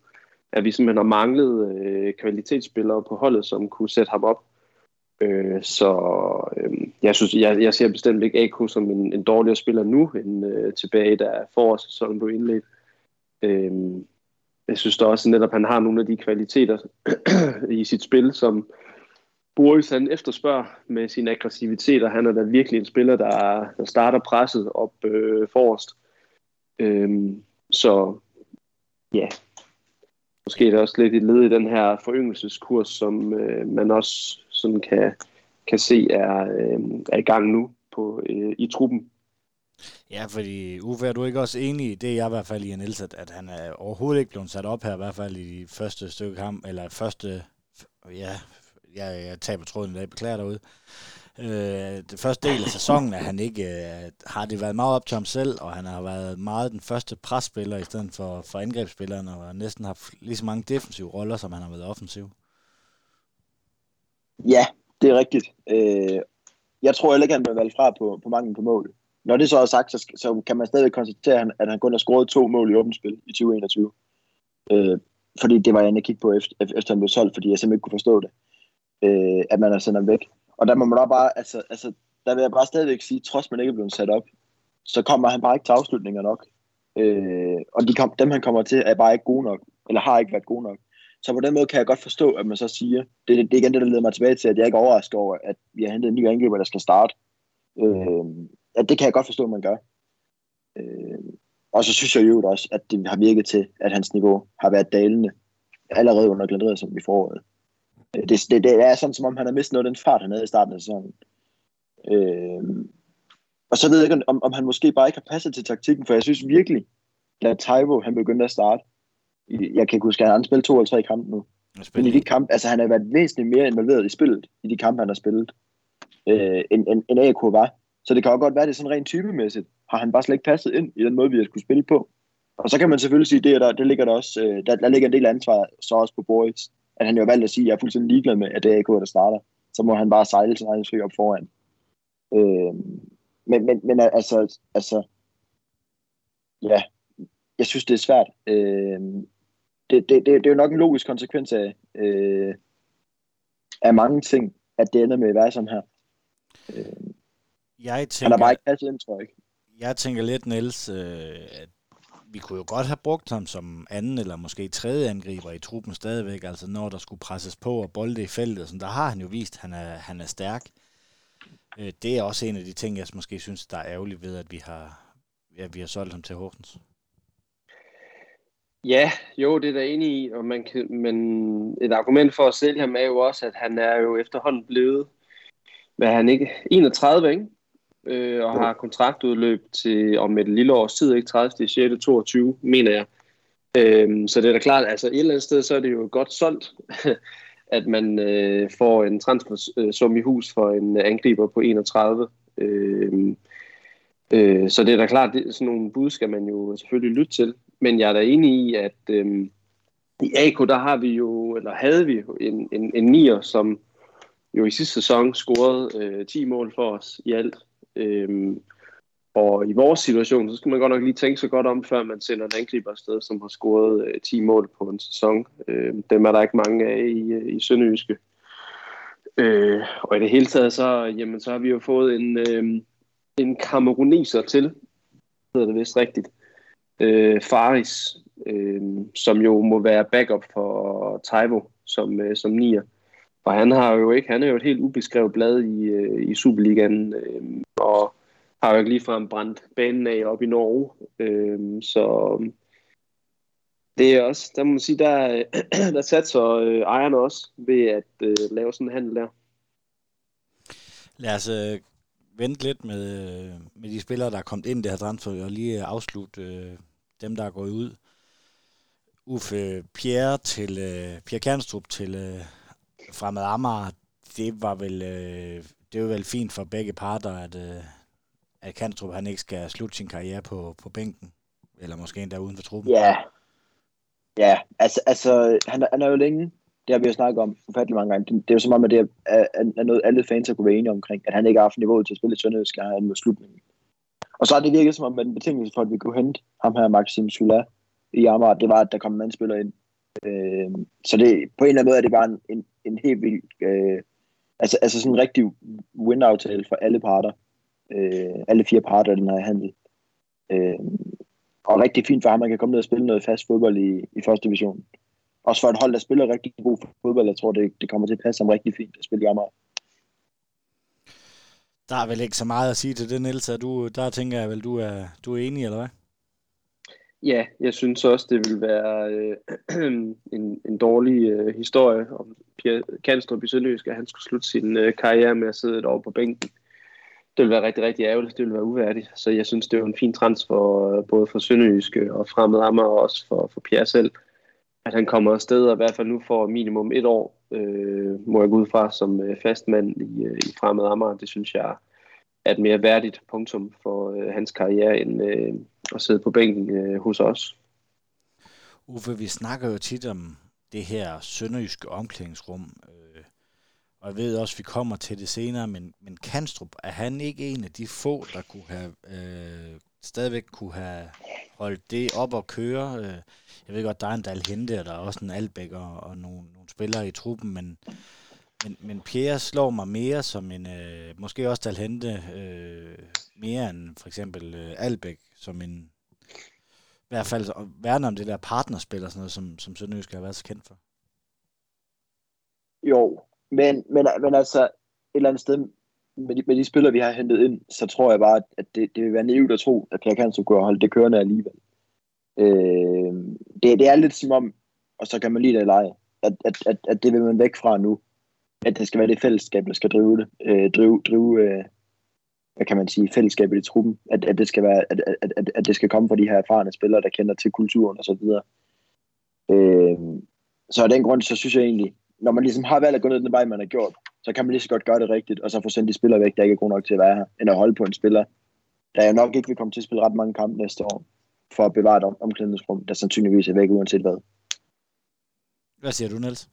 at vi simpelthen har manglet øh, kvalitetsspillere på holdet, som kunne sætte ham op. Øh, så øh, jeg synes, jeg, jeg ser bestemt ikke AK som en, en dårligere spiller nu, end øh, tilbage, da forårssæsonen blev indledt. Øh, jeg synes da også netop, at han har nogle af de kvaliteter i sit spil, som Boris han efterspørger med sin aggressivitet, og han er da virkelig en spiller, der, der starter presset op øh, forrest. Øhm, så ja, måske er det også lidt et led i den her foryngelseskurs, som øh, man også sådan kan, kan se er, øh, er i gang nu på, øh, i truppen. Ja, fordi Uffe, er du ikke også enig i, det er jeg i hvert fald i Niels, at, at han er overhovedet ikke blevet sat op her, i hvert fald i de første stykke kamp, eller første, ja, jeg, jeg taber tråden i dag, beklager derude. Øh, det første del af sæsonen er han ikke, øh, har det været meget op til ham selv, og han har været meget den første presspiller i stedet for, for angrebsspilleren, og næsten har lige så mange defensive roller, som han har været offensiv. Ja, det er rigtigt. Øh, jeg tror heller ikke, han bliver valgt fra på, på manglen på mål. Når det så er sagt, så, så kan man stadig konstatere, at han, kun har scoret to mål i åbent spil i 2021. Øh, fordi det var jeg inde kigge på, efter, efter han blev solgt, fordi jeg simpelthen ikke kunne forstå det. Øh, at man har sendt ham væk. Og der må man da bare, altså, altså, der vil jeg bare stadigvæk sige, trods man ikke er blevet sat op, så kommer han bare ikke til afslutninger nok. Øh, og de kom, dem han kommer til, er bare ikke gode nok, eller har ikke været gode nok. Så på den måde kan jeg godt forstå, at man så siger, det, det er igen det, der leder mig tilbage til, at jeg ikke er overrasket over, at vi har hentet en ny angriber, der skal starte. Øh, at det kan jeg godt forstå, at man gør. Øh, og så synes jeg jo også, at det har virket til, at hans niveau har været dalende allerede under Glenn som i foråret. Øh, det, det, det er sådan, som om han har mistet noget af den fart, han havde i starten af sæsonen. Øh, og så ved jeg ikke, om, om han måske bare ikke har passet til taktikken, for jeg synes virkelig, da Taivo han begyndte at starte, jeg kan ikke huske, at han spillet to eller tre kampe nu. Men i de kampe, altså han har været væsentligt mere involveret i spillet, i de kampe, han har spillet, øh, end, end, end AK var. Så det kan jo godt være, at det er sådan rent typemæssigt, har han bare slet ikke passet ind i den måde, vi har skulle spille på. Og så kan man selvfølgelig sige, det, der, det ligger der også, øh, der, der ligger en del ansvar så også på Boris, at han jo valgt at sige, at jeg er fuldstændig ligeglad med, at det er AK, der starter. Så må han bare sejle sin egen op foran. Øh, men, men, men altså, altså, ja, jeg synes, det er svært. Øh, det, det, det, det er jo nok en logisk konsekvens af, øh, af mange ting, at det ender med at være sådan her. Øh, jeg tænker, han har bare ikke passet ind, tror jeg tænker lidt, Niels, øh, at vi kunne jo godt have brugt ham som anden eller måske tredje angriber i truppen stadigvæk, altså når der skulle presses på og bolde i feltet, sådan, der har han jo vist, at han er, han er stærk. Øh, det er også en af de ting, jeg måske synes, der er ærgerligt ved, at vi har, ja, vi har solgt ham til Horsens. Ja, jo, det er der enig i, og man kan, men et argument for at sælge ham er jo også, at han er jo efterhånden blevet, hvad han ikke, 31, ikke? Øh, og har kontraktudløb til om et lille års tid, ikke 30. 6. 22, mener jeg. Øhm, så det er da klart, altså et eller andet sted, så er det jo godt solgt, at man øh, får en transfersum i hus for en angriber på 31. Øhm, øh, så det er da klart, det, sådan nogle bud skal man jo selvfølgelig lytte til. Men jeg er da enig i, at øh, i AK, der har vi jo, eller havde vi en, en, en nier, som jo i sidste sæson scorede øh, 10 mål for os i alt. Øhm, og i vores situation, så skal man godt nok lige tænke sig godt om, før man sender en angriber afsted, som har scoret øh, 10 mål på en sæson. Øh, dem er der ikke mange af i, øh, i Sønderjyske. Øh, og i det hele taget, så, jamen, så har vi jo fået en, øh, en kameruneser til, hedder det vist rigtigt, øh, Faris, øh, som jo må være backup for Taivo som, øh, som nier. Og han har jo ikke, han er jo et helt ubeskrevet blad i, øh, i Superligaen, øh, og har jo ikke ligefrem brændt banen af op i Norge. Øh, så øhm, det er også, der må man sige, der, der satser øh, ejerne også ved at øh, lave sådan en handel der. Lad os øh, vente lidt med, øh, med de spillere, der er kommet ind i det her transfer, og lige øh, afslutte øh, dem, der er gået ud. Uffe Pierre til øh, Pierre Kernstrup til øh, Fremad Amager, det var vel øh, det var vel fint for begge parter, at, øh, at Kantrup han ikke skal slutte sin karriere på, på bænken, eller måske endda uden for truppen. Ja, ja altså, altså han, han er jo længe, det har vi jo snakket om forfærdelig mange gange, det, det er jo som om, at det er, er noget, alle fans har kunne være enige omkring, at han ikke har haft niveauet til at spille i Sønderjysk, han mod slutningen. Og så har det virket som om, at den betingelse for, at vi kunne hente ham her, Maxim Sula, i Amager, det var, at der kom en anden spiller ind. Øh, så det, på en eller anden måde er det bare en, en, en helt vild, øh, altså, altså sådan en rigtig win-aftale for alle parter. Øh, alle fire parter af den her handel. Øh, og rigtig fint for ham, at man kan komme ned og spille noget fast fodbold i, i første division. Også for et hold, der spiller rigtig god fodbold, jeg tror, det, det kommer til at passe ham rigtig fint at spille i Amager. Der er vel ikke så meget at sige til det, Niels. Du, der tænker jeg vel, du er, du er enig, eller hvad? Ja, jeg synes også, det vil være øh, en, en dårlig øh, historie om Pierre Kanstrup i Sønderjysk, at han skulle slutte sin øh, karriere med at sidde et år på bænken. Det vil være rigtig, rigtig ærgerligt. Det vil være uværdigt. Så jeg synes, det er en fin transfer øh, både for Sønderjyske øh, og fremmed Amager og også for, for Pierre selv. At han kommer afsted og i hvert fald nu får minimum et år, øh, må jeg gå ud fra, som øh, fastmand i, øh, i fremmed Amager. Det synes jeg er et mere værdigt punktum for øh, hans karriere, end øh, at sidde på bænken øh, hos os. Uffe, vi snakker jo tit om det her sønderjyske omklædningsrum, øh, og jeg ved også, at vi kommer til det senere, men, men Kanstrup, er han ikke en af de få, der kunne have øh, stadigvæk kunne have holdt det op og køre? Øh, jeg ved godt, der er en Dalhente, og der er også en Albæk og, og nogle, nogle spillere i truppen, men men, men Pierre slår mig mere som en, øh, måske også Talhente, øh, mere end for eksempel øh, Albæk, som en, i hvert fald værne om det der partnerspil og sådan noget, som, som Sønderjysk har været så kendt for. Jo, men, men, men altså et eller andet sted, med de, med de spillere, vi har hentet ind, så tror jeg bare, at det, det vil være naivt at tro, at Pierre Kanstrup kunne holde det kørende alligevel. Øh, det, det er lidt som om, og så kan man lide det eller ej, at, at, at, at det vil man væk fra nu at det skal være det fællesskab, der skal drive det. Øh, drive, drive øh, hvad kan man sige, fællesskabet i truppen. At, at, det skal være, at, at, at, at det skal komme fra de her erfarne spillere, der kender til kulturen og så videre. Øh, så af den grund, så synes jeg egentlig, når man ligesom har valgt at gå ned den vej, man har gjort, så kan man lige så godt gøre det rigtigt, og så få sendt de spillere væk, der ikke er gode nok til at være her, end at holde på en spiller, der jo nok ikke vil komme til at spille ret mange kampe næste år, for at bevare et omklædningsrum, der sandsynligvis er væk uanset hvad. Hvad siger du, Niels?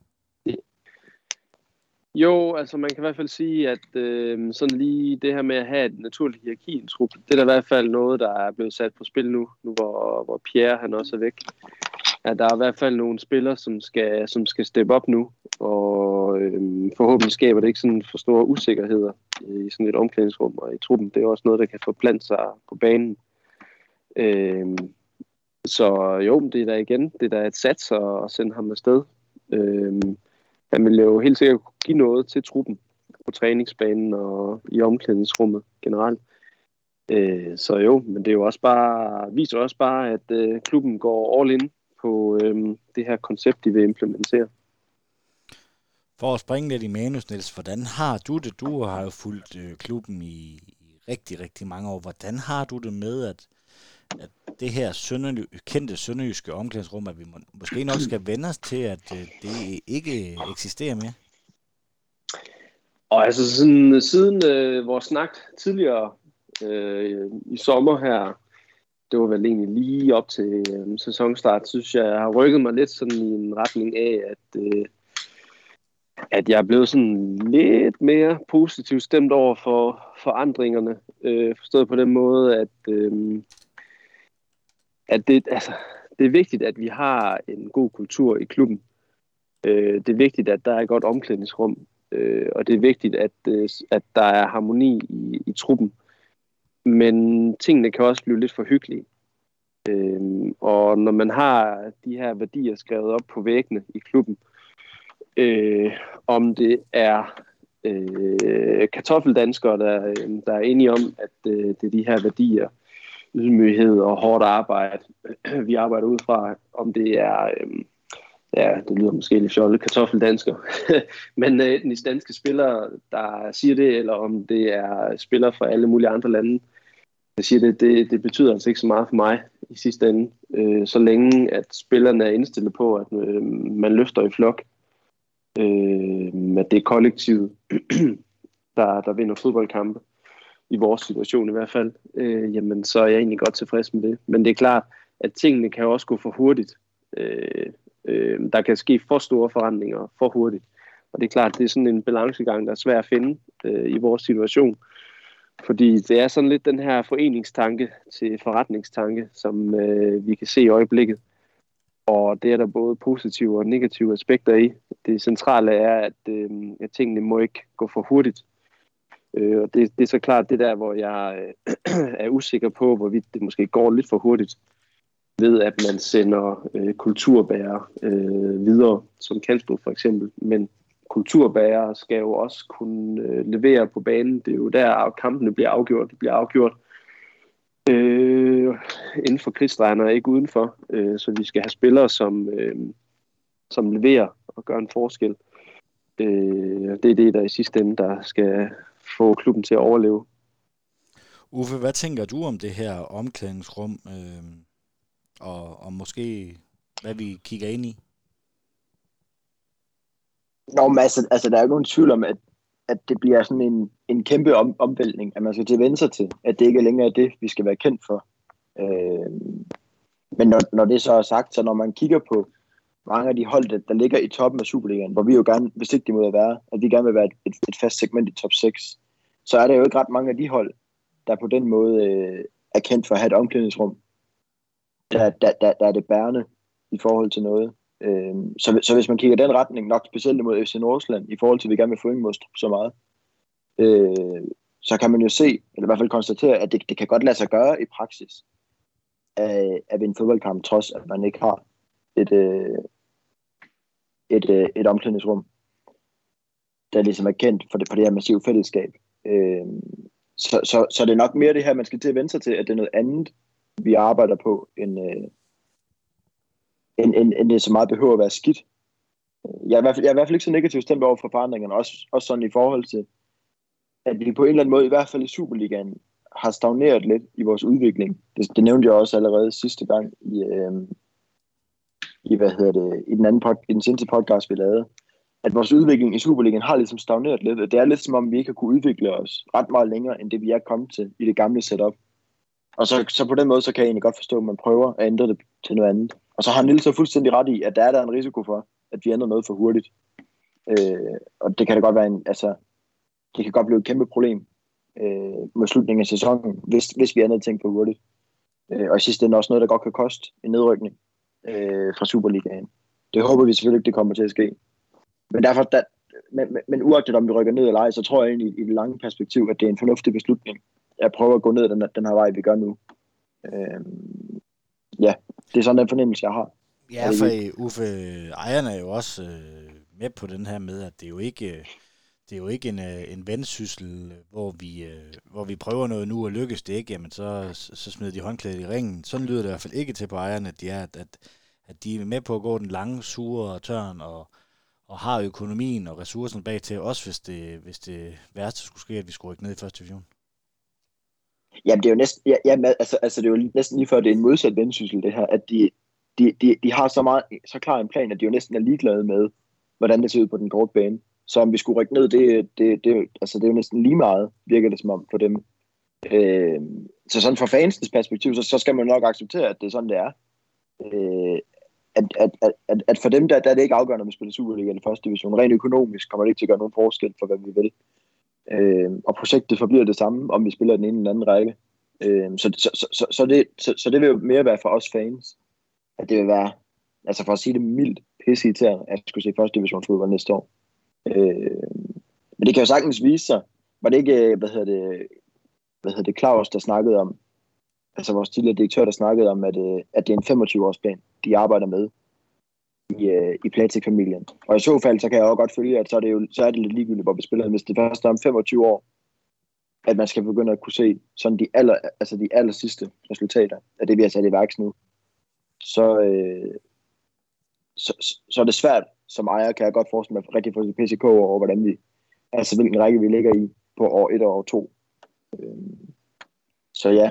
Jo, altså man kan i hvert fald sige, at øh, sådan lige det her med at have et naturligt hierarki i en trup, det er der i hvert fald noget, der er blevet sat på spil nu, nu hvor, hvor Pierre han også er væk. At der er i hvert fald nogle spillere, som skal, som skal steppe op nu, og øh, forhåbentlig skaber det ikke sådan for store usikkerheder i sådan et omklædningsrum og i truppen. Det er også noget, der kan forplante sig på banen. Øh, så jo, det er da igen, det er da et sats at sende ham afsted. Øh, han vil jo helt sikkert give noget til truppen på træningsbanen og i omklædningsrummet generelt. Øh, så jo, men det er jo også bare, viser også bare, at øh, klubben går all in på øh, det her koncept, de vil implementere. For at springe lidt i manus, Niels, hvordan har du det? Du har jo fulgt øh, klubben i, i rigtig, rigtig mange år. Hvordan har du det med, at, at det her sønderly, kendte sønderjyske omklædningsrum, at vi må, måske nok skal vende os til, at øh, det ikke eksisterer mere? Og altså sådan, siden øh, vores snak tidligere øh, i sommer her, det var vel egentlig lige op til øh, sæsonstart, synes jeg, jeg har rykket mig lidt sådan i en retning af, at, øh, at jeg er blevet sådan lidt mere positivt stemt over for forandringerne. Øh, forstået på den måde, at, øh, at det, altså, det er vigtigt, at vi har en god kultur i klubben. Øh, det er vigtigt, at der er et godt omklædningsrum, øh, og det er vigtigt, at, øh, at der er harmoni i, i truppen. Men tingene kan også blive lidt for hyggelige. Øh, og når man har de her værdier skrevet op på væggene i klubben, øh, om det er øh, kartoffeldanskere, der, der er enige om, at øh, det er de her værdier, ydmyghed og hårdt arbejde, vi arbejder ud fra, om det er, øh, ja, det lyder måske lidt fjollet, kartoffeldansker, men øh, danske spillere, der siger det, eller om det er spillere fra alle mulige andre lande, der siger det, det, det betyder altså ikke så meget for mig i sidste ende, øh, så længe at spillerne er indstillet på, at øh, man løfter i flok, øh, at det er kollektivet, der, der vinder fodboldkampe, i vores situation i hvert fald, øh, jamen så er jeg egentlig godt tilfreds med det. Men det er klart, at tingene kan også gå for hurtigt. Øh, øh, der kan ske for store forandringer for hurtigt. Og det er klart, det er sådan en balancegang, der er svær at finde øh, i vores situation. Fordi det er sådan lidt den her foreningstanke til forretningstanke, som øh, vi kan se i øjeblikket. Og det er der både positive og negative aspekter i. Det centrale er, at, øh, at tingene må ikke gå for hurtigt. Øh, og det, det er så klart det der, hvor jeg øh, er usikker på, hvorvidt det måske går lidt for hurtigt ved, at man sender øh, kulturbærer øh, videre, som Kanstrup for eksempel. Men kulturbærer skal jo også kunne øh, levere på banen. Det er jo der, kampene bliver afgjort. Det bliver afgjort øh, inden for krigsdrejerne og ikke udenfor. Øh, så vi skal have spillere, som, øh, som leverer og gør en forskel. Øh, det er det, der i sidste ende, der skal få klubben til at overleve. Uffe, hvad tænker du om det her omklædningsrum, øh, og, og måske hvad vi kigger ind i? Nå, men altså, altså der er jo nogen tvivl om, at, at det bliver sådan en, en kæmpe om, omvæltning, at man skal til at vende sig til, at det ikke længere er det, vi skal være kendt for. Øh, men når, når det så er sagt, så når man kigger på mange af de hold, der, der ligger i toppen af Superligaen, hvor vi jo gerne, hvis ikke det må være, at vi gerne vil være et, et, fast segment i top 6, så er der jo ikke ret mange af de hold, der på den måde øh, er kendt for at have et omklædningsrum, der, der, der, der er det bærende i forhold til noget. Øh, så, så hvis man kigger den retning, nok specielt mod FC Nordsjælland, i forhold til, at vi gerne vil få mod så meget, øh, så kan man jo se, eller i hvert fald konstatere, at det, det kan godt lade sig gøre i praksis, at, at vinde fodboldkamp, trods at man ikke har et, øh, et, øh, et omklædningsrum, der ligesom er kendt for det, på det her massive fællesskab. Øh, så, så, så det er nok mere det her, man skal til at vende sig til, at det er noget andet, vi arbejder på, end, øh, end, end, end det så meget behøver at være skidt. Jeg er, i hvert fald, jeg er i hvert fald ikke så negativt stemt over for forandringerne, også, også sådan i forhold til, at vi på en eller anden måde, i hvert fald i Superligaen, har stagneret lidt i vores udvikling. Det, det nævnte jeg også allerede sidste gang i, øh, i, hvad hedder det, i den anden pod, i den seneste podcast, vi lavede, at vores udvikling i Superligaen har ligesom stagneret lidt. Det er lidt som om, vi ikke har kunne udvikle os ret meget længere, end det vi er kommet til i det gamle setup. Og så, så på den måde, så kan jeg egentlig godt forstå, at man prøver at ændre det til noget andet. Og så har Nils så fuldstændig ret i, at der er der en risiko for, at vi ændrer noget for hurtigt. Øh, og det kan da godt være en, altså, det kan godt blive et kæmpe problem øh, mod slutningen af sæsonen, hvis, hvis vi ændrer ting for hurtigt. Øh, og i sidste ende også noget, der godt kan koste en nedrykning øh, fra Superligaen. Det håber vi selvfølgelig ikke, det kommer til at ske. Men derfor, der, men, men, men uagtet om vi rykker ned eller ej, så tror jeg egentlig i det lange perspektiv, at det er en fornuftig beslutning at prøve at gå ned den, den her vej, vi gør nu. Øh, ja, det er sådan den fornemmelse, jeg har. Ja, for Uffe, ejerne er jo også øh, med på den her med, at det er jo ikke, det er jo ikke en, øh, en vendsyssel, hvor vi, øh, hvor vi prøver noget nu og lykkes det ikke, jamen så, så smider de håndklædet i ringen. Sådan lyder det i hvert fald ikke til på ejerne, at de er, at, at de er med på at gå den lange, sure og tørn og, og har økonomien og ressourcen bag til, også hvis det, hvis det værste skulle ske, at vi skulle ikke ned i første division. Jamen, det er jo næsten, ja, ja, altså, altså, det er jo næsten lige før, det er en modsat vendsyssel, det her, at de, de, de, de har så, meget, så klar en plan, at de jo næsten er ligeglade med, hvordan det ser ud på den korte bane. Så om vi skulle rykke ned, det, det, det, altså, det er jo næsten lige meget, virker det som om for dem. Øh, så sådan fra fansens perspektiv, så, så skal man nok acceptere, at det er sådan, det er. Øh, at, at, at, at for dem, der, der er det ikke afgørende, om vi spiller Superliga eller første division. Rent økonomisk kommer det ikke til at gøre nogen forskel for, hvad vi vil. Øh, og projektet forbliver det samme, om vi spiller den ene eller den anden række. Øh, så, så, så, så, så, det, så, så det vil jo mere være for os fans, at det vil være, altså for at sige det mildt, pisse irriterende, at skulle se første divisionsfodbold næste år. Øh, men det kan jo sagtens vise sig. Var det ikke, øh, hvad hedder det, hvad hedder det, Claus, der snakkede om, altså vores tidligere direktør, der snakkede om, at, øh, at det er en 25-års plan, de arbejder med i, øh, i Platik-familien. Og i så fald, så kan jeg også godt følge, at så er det, jo, så er det lidt ligegyldigt, hvor vi spiller. Hvis det først er om 25 år, at man skal begynde at kunne se sådan de aller, altså de aller sidste resultater af det, vi har sat i værks nu, så, øh, så, så, så er det svært som ejer, kan jeg godt forestille mig, rigtig for PCK over, hvordan vi, altså hvilken række vi ligger i på år 1 og år 2. Øhm, så ja,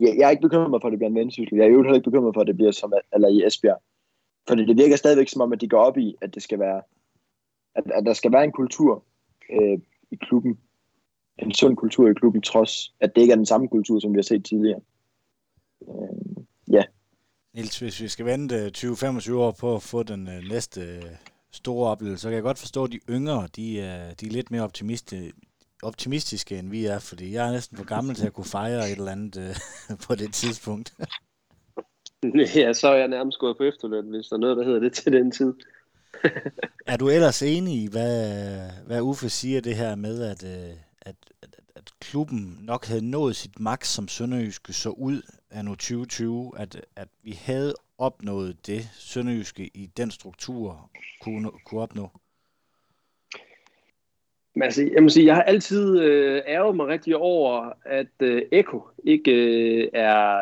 jeg, jeg er ikke bekymret for, at det bliver en vendsyssel. Jeg er jo heller ikke bekymret for, at det bliver som eller i Esbjerg. For det virker stadigvæk som om, at de går op i, at det skal være, at, at der skal være en kultur øh, i klubben. En sund kultur i klubben, trods at det ikke er den samme kultur, som vi har set tidligere. Øh. Niels, hvis vi skal vente 20-25 år på at få den øh, næste øh, store oplevelse, så kan jeg godt forstå, at de yngre, de, er, de er lidt mere optimistiske, optimistiske, end vi er, fordi jeg er næsten for gammel til at kunne fejre et eller andet øh, på det tidspunkt. ja, så er jeg nærmest gået på efterløn, hvis der er noget, der hedder det til den tid. er du ellers enig i, hvad, hvad Uffe siger det her med, at, øh, at, at, at klubben nok havde nået sit maks, som Sønderjyske så ud af nu 2020, at, at vi havde opnået det Sønderjyske i den struktur kunne, kunne opnå? Men altså, jeg må sige, jeg har altid øh, ærget mig rigtig over, at øh, Eko ikke øh, er,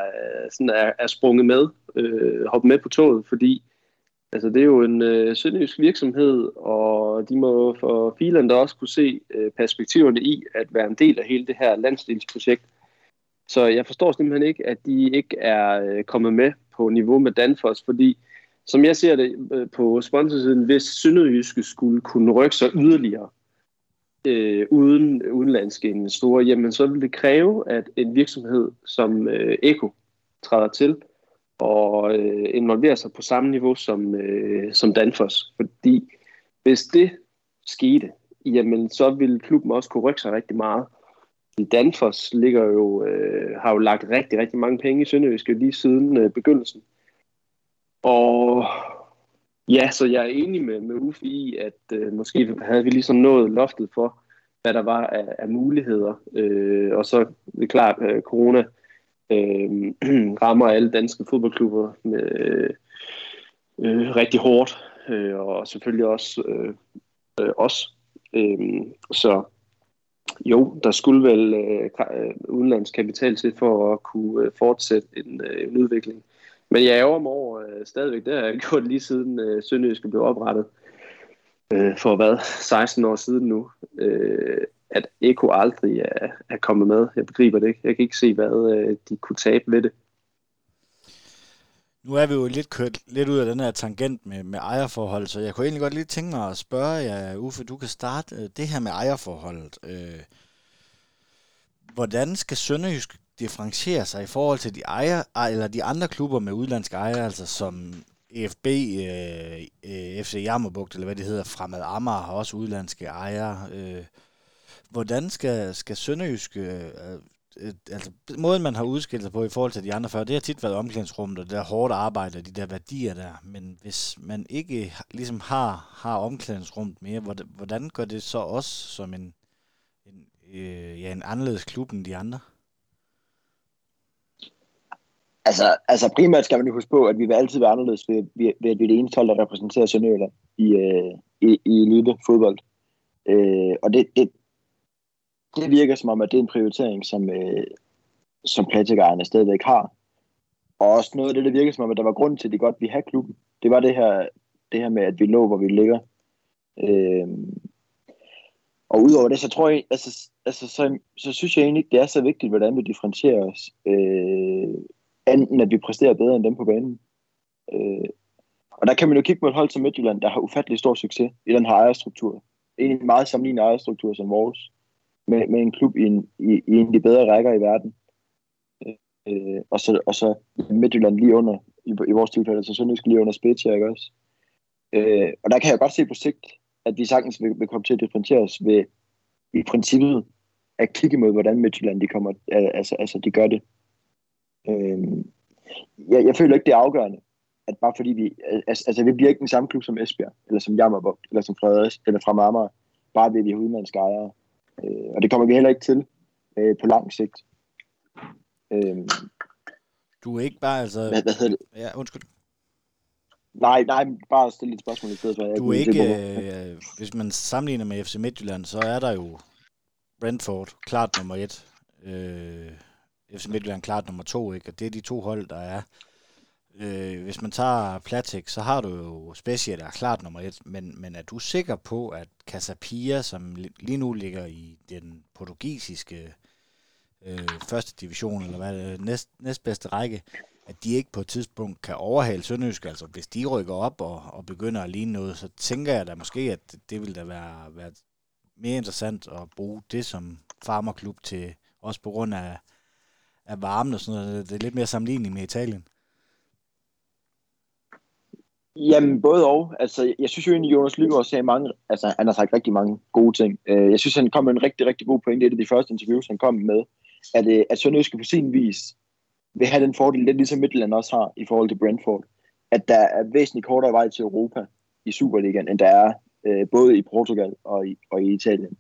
sådan er, er sprunget med, øh, hoppet med på toget, fordi altså, det er jo en øh, sønderjysk virksomhed, og de må for filerne også kunne se øh, perspektiverne i at være en del af hele det her landsdelsprojekt. Så jeg forstår simpelthen ikke, at de ikke er øh, kommet med på niveau med Danfoss, fordi som jeg ser det øh, på sponsorsiden, hvis Sønderjyske skulle kunne rykke sig yderligere, øh, uden udenlandske investorer, jamen så vil det kræve, at en virksomhed som øh, Eko træder til og øh, involverer sig på samme niveau som, øh, som Danfoss. Fordi hvis det skete, jamen så ville klubben også kunne rykke sig rigtig meget. Danfoss ligger jo, øh, har jo lagt rigtig, rigtig mange penge i Sønderjyske lige siden øh, begyndelsen. Og Ja, så jeg er enig med, med Uffe i, at øh, måske havde vi ligesom nået loftet for, hvad der var af, af muligheder. Øh, og så det er klart, at corona øh, rammer alle danske fodboldklubber med, øh, rigtig hårdt, øh, og selvfølgelig også øh, øh, os. Øh, så jo, der skulle vel øh, øh udenlandsk kapital til for at kunne øh, fortsætte en, øh, en udvikling. Men jeg ærger mig over øh, stadigvæk, det har jeg gjort lige siden øh, Sønderjyske blev oprettet øh, for hvad, 16 år siden nu, øh, at Eko aldrig er, er kommet med. Jeg begriber det ikke. Jeg kan ikke se, hvad øh, de kunne tabe ved det. Nu er vi jo lidt kørt lidt ud af den her tangent med, med ejerforhold, så jeg kunne egentlig godt lige tænke mig at spørge jer, Uffe, du kan starte øh, det her med ejerforholdet. Øh, hvordan skal Sønderjysk differentiere sig i forhold til de ejer, eller de andre klubber med udlandske ejere, altså som EFB, øh, øh FC Jammerbugt, eller hvad det hedder, Fremad Amager har også udlandske ejere. Øh, hvordan skal, skal Sønderjysk, øh, øh, øh altså måden man har udskilt sig på i forhold til de andre før, det har tit været omklædningsrummet, og det der hårde arbejde, og de der værdier der, men hvis man ikke ligesom har, har omklædningsrummet mere, hvordan gør det så også som en, en, øh, ja, en anderledes klub end de andre? Altså, altså primært skal man jo huske på, at vi vil altid være anderledes ved, ved, ved at vi er det eneste hold, der repræsenterer Sønderjylland i, øh, i, i elite fodbold. Øh, og det, det, det virker som om, at det er en prioritering, som, øh, som platikejerne stadigvæk har. Og også noget af det, der virker som om, at der var grund til, at de godt ville have klubben. Det var det her, det her med, at vi lå, hvor vi ligger. Øh, Og udover det, så tror jeg, altså, altså så, så synes jeg egentlig ikke, det er så vigtigt, hvordan vi differentierer os. Øh, enten at vi præsterer bedre end dem på banen. Øh, og der kan man jo kigge på et hold som Midtjylland, der har ufattelig stor succes i den her ejerstruktur. En meget sammenlignende ejerstruktur som vores. Med, med en klub i en, i, i en af de bedre rækker i verden. Øh, og, så, og så Midtjylland lige under, i, i vores tilfælde, så Sønderjysk lige under Spezia, ikke også? Øh, og der kan jeg godt se på sigt, at vi sagtens vil, vil komme til at differentiere os ved i princippet at kigge mod, hvordan Midtjylland de kommer, altså, altså de gør det. Øh, jeg, jeg føler ikke, det er afgørende, at bare fordi vi, altså, altså vi bliver ikke den samme klub som Esbjerg, eller som Jammerbugt, eller som Frederiks, eller fra Marmar, bare ved vi er udenlandske ejere. Øh, og det kommer vi heller ikke til øh, på lang sigt. Øh, du er ikke bare altså... Hvad, hvad hedder det? Ja, undskyld. Nej, nej, bare stille et spørgsmål i stedet for. Jeg du er ikke, øh, hvis man sammenligner med FC Midtjylland, så er der jo Brentford, klart nummer et. Øh, FC Midtjylland klart nummer to, ikke? Og det er de to hold, der er. Øh, hvis man tager Platik, så har du jo Spezia, der er klart nummer et, men, men er du sikker på, at Casapia, som lige nu ligger i den portugisiske øh, første division, eller hvad det næst, næstbedste række, at de ikke på et tidspunkt kan overhale Sønderjysk. Altså hvis de rykker op og, og begynder at ligne noget, så tænker jeg da måske, at det ville da være, være mere interessant at bruge det som farmerklub til, også på grund af, af varmen og sådan noget. Det er lidt mere sammenligning med Italien. Jamen, både og. Altså, jeg synes jo egentlig, Jonas Lygaard sagde mange, altså han har sagt rigtig mange gode ting. Øh, jeg synes, han kom med en rigtig, rigtig god pointe i det af de første interviews, han kom med, at, øh, at Sønderjyske på sin vis vil have den fordel, lidt ligesom Midtjylland også har i forhold til Brentford, at der er væsentligt kortere vej til Europa i Superligaen, end der er øh, både i Portugal og i, og i Italien.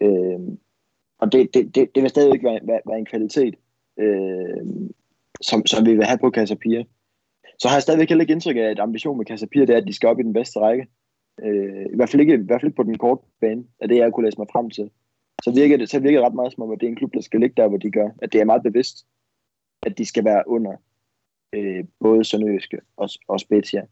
Øh, og det, det, det, det vil stadigvæk være, være, være en kvalitet, øh, som, som vi vil have på Casapia. Så har jeg stadigvæk heller ikke indtryk af, at ambitionen med Casapia det er, at de skal op i den bedste række. Øh, i, hvert fald ikke, I hvert fald ikke på den korte bane, af det jeg kunne læse mig frem til. Så virker det, så virker det ret meget som om, at det er en klub, der skal ligge der, hvor de gør. At det er meget bevidst, at de skal være under øh, både Sønderjyske og, og Spezia.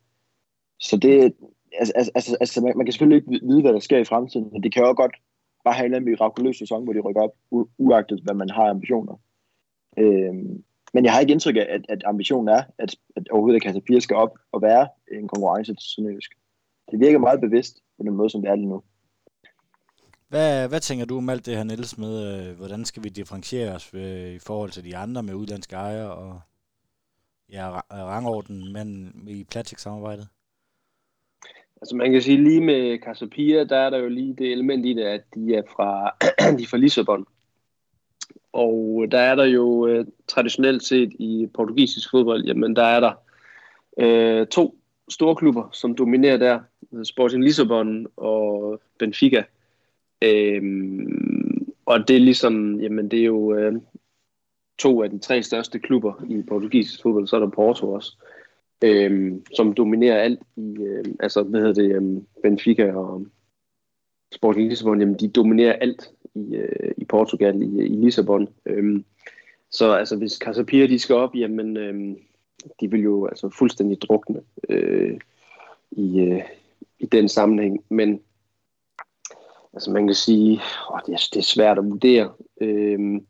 Så det, altså, altså, altså, altså man, man kan selvfølgelig ikke vide, hvad der sker i fremtiden, men det kan jo også godt bare have en eller anden mirakuløs sæson, hvor de rykker op, u- uagtet hvad man har ambitioner. Øh, men jeg har ikke indtryk af, at, at ambitionen er, at, at overhovedet Casapia skal op og være en konkurrence til Sønderjysk. Det virker meget bevidst på den måde, som det er lige nu. Hvad, hvad tænker du om alt det her, Niels, med, øh, hvordan skal vi differentiere os ved, i forhold til de andre med udlandske ejere og ja, rangorden men i Platik-samarbejdet? Altså man kan sige lige med Casapia, der er der jo lige det element i det, at de er fra, de er fra Lissabon. Og øh, der er der jo øh, traditionelt set i portugisisk fodbold, jamen der er der øh, to store klubber, som dominerer der. Sporting Lissabon og Benfica. Øhm, og det er ligesom, jamen det er jo øh, to af de tre største klubber i portugisisk fodbold, så er der Porto også, øhm, som dominerer alt i, øh, altså hvad hedder det, øh, Benfica og Sporting Lissabon, jamen de dominerer alt i, øh, i Portugal, i, i Lissabon. Øhm, så altså hvis Casapia de skal op, jamen øhm, de vil jo altså fuldstændig drukne øh, i, øh, i den sammenhæng. Men altså man kan sige, åh, det, er, det er svært at vurdere. Øhm,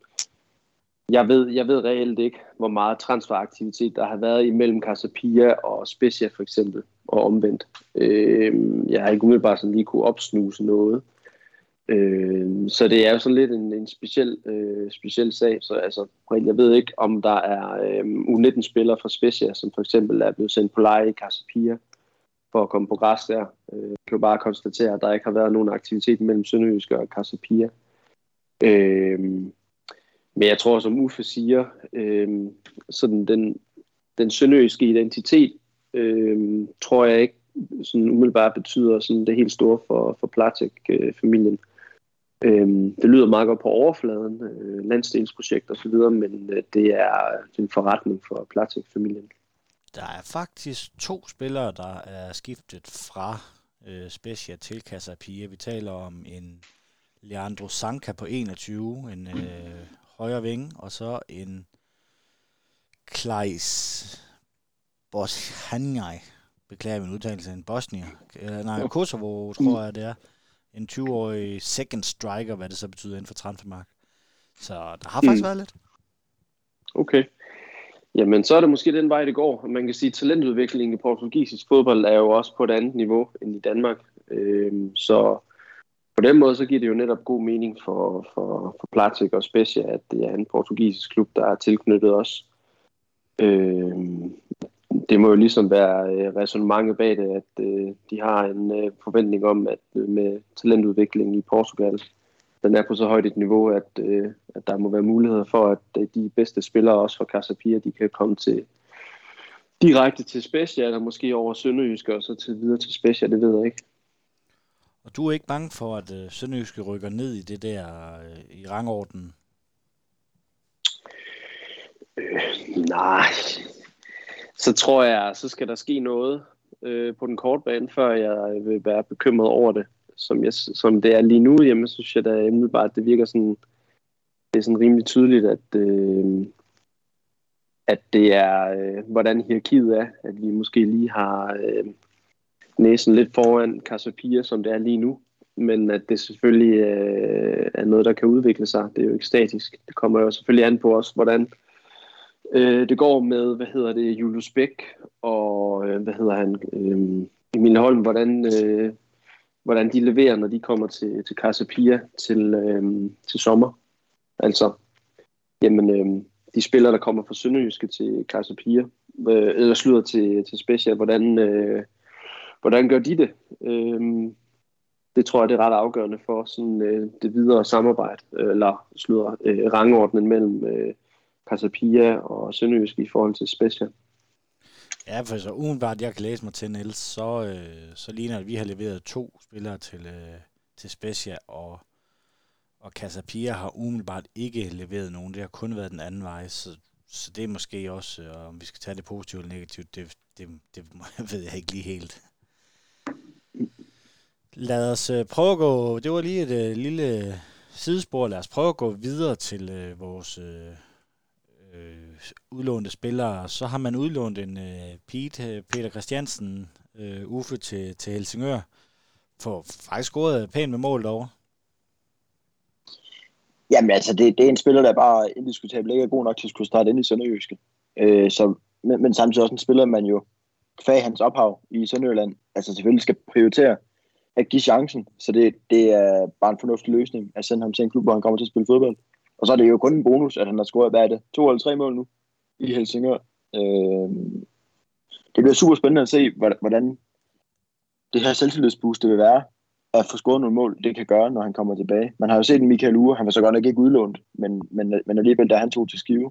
jeg ved, jeg ved reelt ikke, hvor meget transferaktivitet der har været imellem Casapia og Specia for eksempel, og omvendt. Øh, jeg har ikke umiddelbart sådan lige kunne opsnuse noget. Øh, så det er jo sådan lidt en, en speciel, øh, speciel sag. Så altså, jeg ved ikke, om der er øh, U19-spillere fra Specia, som for eksempel er blevet sendt på leje i Casapia for at komme på græs der. Øh, jeg kan jo bare konstatere, at der ikke har været nogen aktivitet mellem Sønderjysk og Casapia. Øh, men jeg tror, som Uffe siger, øh, sådan den, den sønderjyske identitet, øh, tror jeg ikke sådan umiddelbart betyder sådan det helt store for, for Platek-familien. Øh, øhm, det lyder meget godt på overfladen, øh, landstensprojekt osv., men øh, det er øh, en forretning for Platek-familien. Der er faktisk to spillere, der er skiftet fra øh, Specia til Casapia. Vi taler om en Leandro Sanka på 21, en øh, højre ving, og så en Kleis Boshanjaj, beklager min udtalelse, en bosnier. Øh, nej, Kosovo, tror jeg, det er. en 20-årig second striker, hvad det så betyder inden for transfermark. Så der har faktisk mm. været lidt. Okay. Jamen, så er det måske den vej, det går. Man kan sige, at talentudviklingen i portugisisk fodbold er jo også på et andet niveau end i Danmark. Øhm, så på den måde, så giver det jo netop god mening for, for, for Platik og Specia, at det er en portugisisk klub, der er tilknyttet os. Øhm, det må jo ligesom være øh, resonemanget bag det, at øh, de har en øh, forventning om, at øh, med talentudvikling i Portugal, den er på så højt et niveau, at, øh, at der må være muligheder for, at øh, de bedste spillere, også fra Casapia, de kan komme til direkte til Specia, eller måske over Sønderjysk, og så til videre til Specia, det ved jeg ikke. Og du er ikke bange for, at øh, Sønderjyske rykker ned i det der øh, i rangordenen? Øh, nej, så tror jeg, så skal der ske noget øh, på den korte bane, før jeg øh, vil være bekymret over det. Som, jeg, som det er lige nu, jamen, synes jeg da bare, at det virker sådan, det er sådan rimelig tydeligt, at, øh, at det er, øh, hvordan hierarkiet er, at vi måske lige har øh, næsen lidt foran Casapia, som det er lige nu, men at det selvfølgelig øh, er noget, der kan udvikle sig. Det er jo ikke statisk. Det kommer jo selvfølgelig an på os, hvordan Øh, Øh, det går med, hvad hedder det, Julius Bæk og, øh, hvad hedder han, øh, Emil Holm, hvordan, øh, hvordan de leverer, når de kommer til, til Casa Pia til, øh, til sommer. Altså, jamen, øh, de spillere, der kommer fra Sønderjyske til Casa Pia, øh, eller slutter til, til Special, hvordan, øh, hvordan gør de det? Øh, det tror jeg, det er ret afgørende for sådan, øh, det videre samarbejde, eller slutter øh, rangordnen mellem øh, Casapia og Sønderjysk i forhold til Special. Ja, for så udenbart, jeg kan læse mig til, Niels, så, øh, så ligner det, at vi har leveret to spillere til, øh, til Specia, og, og Casapia har umiddelbart ikke leveret nogen. Det har kun været den anden vej, så, så det er måske også, øh, om vi skal tage det positivt eller negativt, det, det, det ved jeg ikke lige helt. Lad os øh, prøve at gå, det var lige et øh, lille sidespor, lad os prøve at gå videre til øh, vores... Øh, øh, udlånte spillere. Så har man udlånt en øh, Pete, Peter Christiansen, øh, Uffe til, til Helsingør, for faktisk scoret pænt med mål derovre. Jamen altså, det, det er en spiller, der bare indiskutabelt ikke er god nok til at skulle starte ind i Sønderjyske. Øh, så, men, men samtidig også en spiller, man jo kvæg hans ophav i Sønderjylland, altså selvfølgelig skal prioritere at give chancen. Så det, det er bare en fornuftig løsning at sende ham til en klub, hvor han kommer til at spille fodbold. Og så er det jo kun en bonus, at han har scoret, hvad er det, to eller tre mål nu i Helsingør. Øh, det bliver super spændende at se, hvordan det her selvtillidsboost det vil være, at få scoret nogle mål, det kan gøre, når han kommer tilbage. Man har jo set en Michael Ure, han var så godt nok ikke udlånt, men, men, men alligevel, da han tog til skive,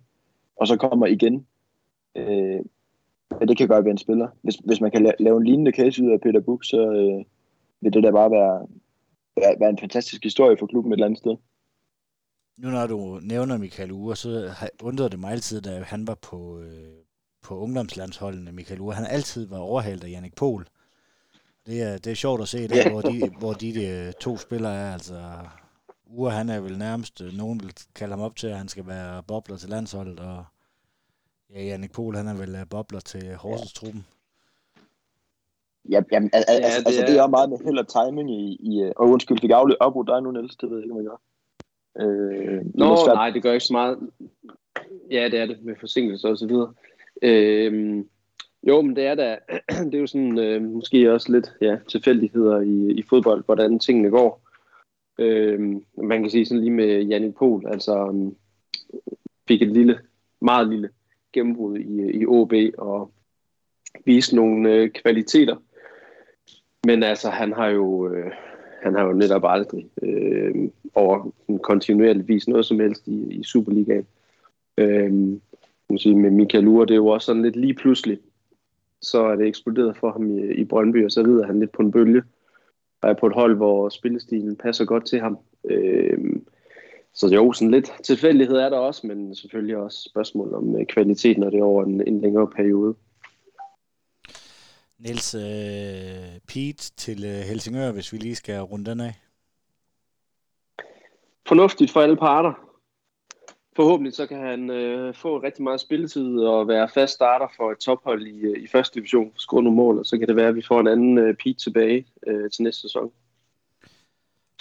og så kommer igen, øh, ja, det kan gøre ved en spiller. Hvis, hvis man kan lave en lignende case ud af Peter Buch, så øh, vil det da bare være, være, være en fantastisk historie for klubben et eller andet sted nu når du nævner Michael Ure, så undrede det mig altid, da han var på, øh, på ungdomslandsholdene, Michael Ure. Han altid været overhældt af Jannik Pohl. Det er, det er sjovt at se, der, hvor, de, hvor de, de to spillere er. Altså, Ure, han er vel nærmest, øh, nogen vil kalde ham op til, at han skal være bobler til landsholdet, og ja, Jannik Pohl, han er vel øh, bobler til Horsens-truppen. Ja, jamen, al- al- ja, altså, det, altså, er... det er meget med held og timing i, i øh, og undskyld, fik jeg afbrudt dig nu, Niels, det ved jeg ikke, om jeg gør. Øh, Nå, det nej, det gør ikke så meget. Ja, det er det med forsinkelse og så videre. Øh, jo, men det er da, det er jo sådan øh, måske også lidt ja, tilfældigheder i, i fodbold, hvordan tingene går. Øh, man kan sige sådan lige med Jannik Pohl, altså um, fik et lille, meget lille gennembrud i, i OB og viste nogle øh, kvaliteter. Men altså, han har jo, øh, han har jo netop aldrig øh, over kontinuerligt vis noget som helst i, i Superligaen. Øh, man sige, med Michael Ure, det er jo også sådan lidt lige pludselig, så er det eksploderet for ham i, i Brøndby, og så rider han lidt på en bølge, og er på et hold, hvor spillestilen passer godt til ham. Øh, så jo, sådan lidt tilfældighed er der også, men selvfølgelig også spørgsmål om øh, kvaliteten, når det er over en, en længere periode. Niels øh, Pete til øh, Helsingør, hvis vi lige skal runde den af. Fornuftigt for alle parter. Forhåbentlig så kan han øh, få rigtig meget spilletid og være fast starter for et tophold i, øh, i første division, score nogle mål, og så kan det være, at vi får en anden øh, Pete tilbage øh, til næste sæson.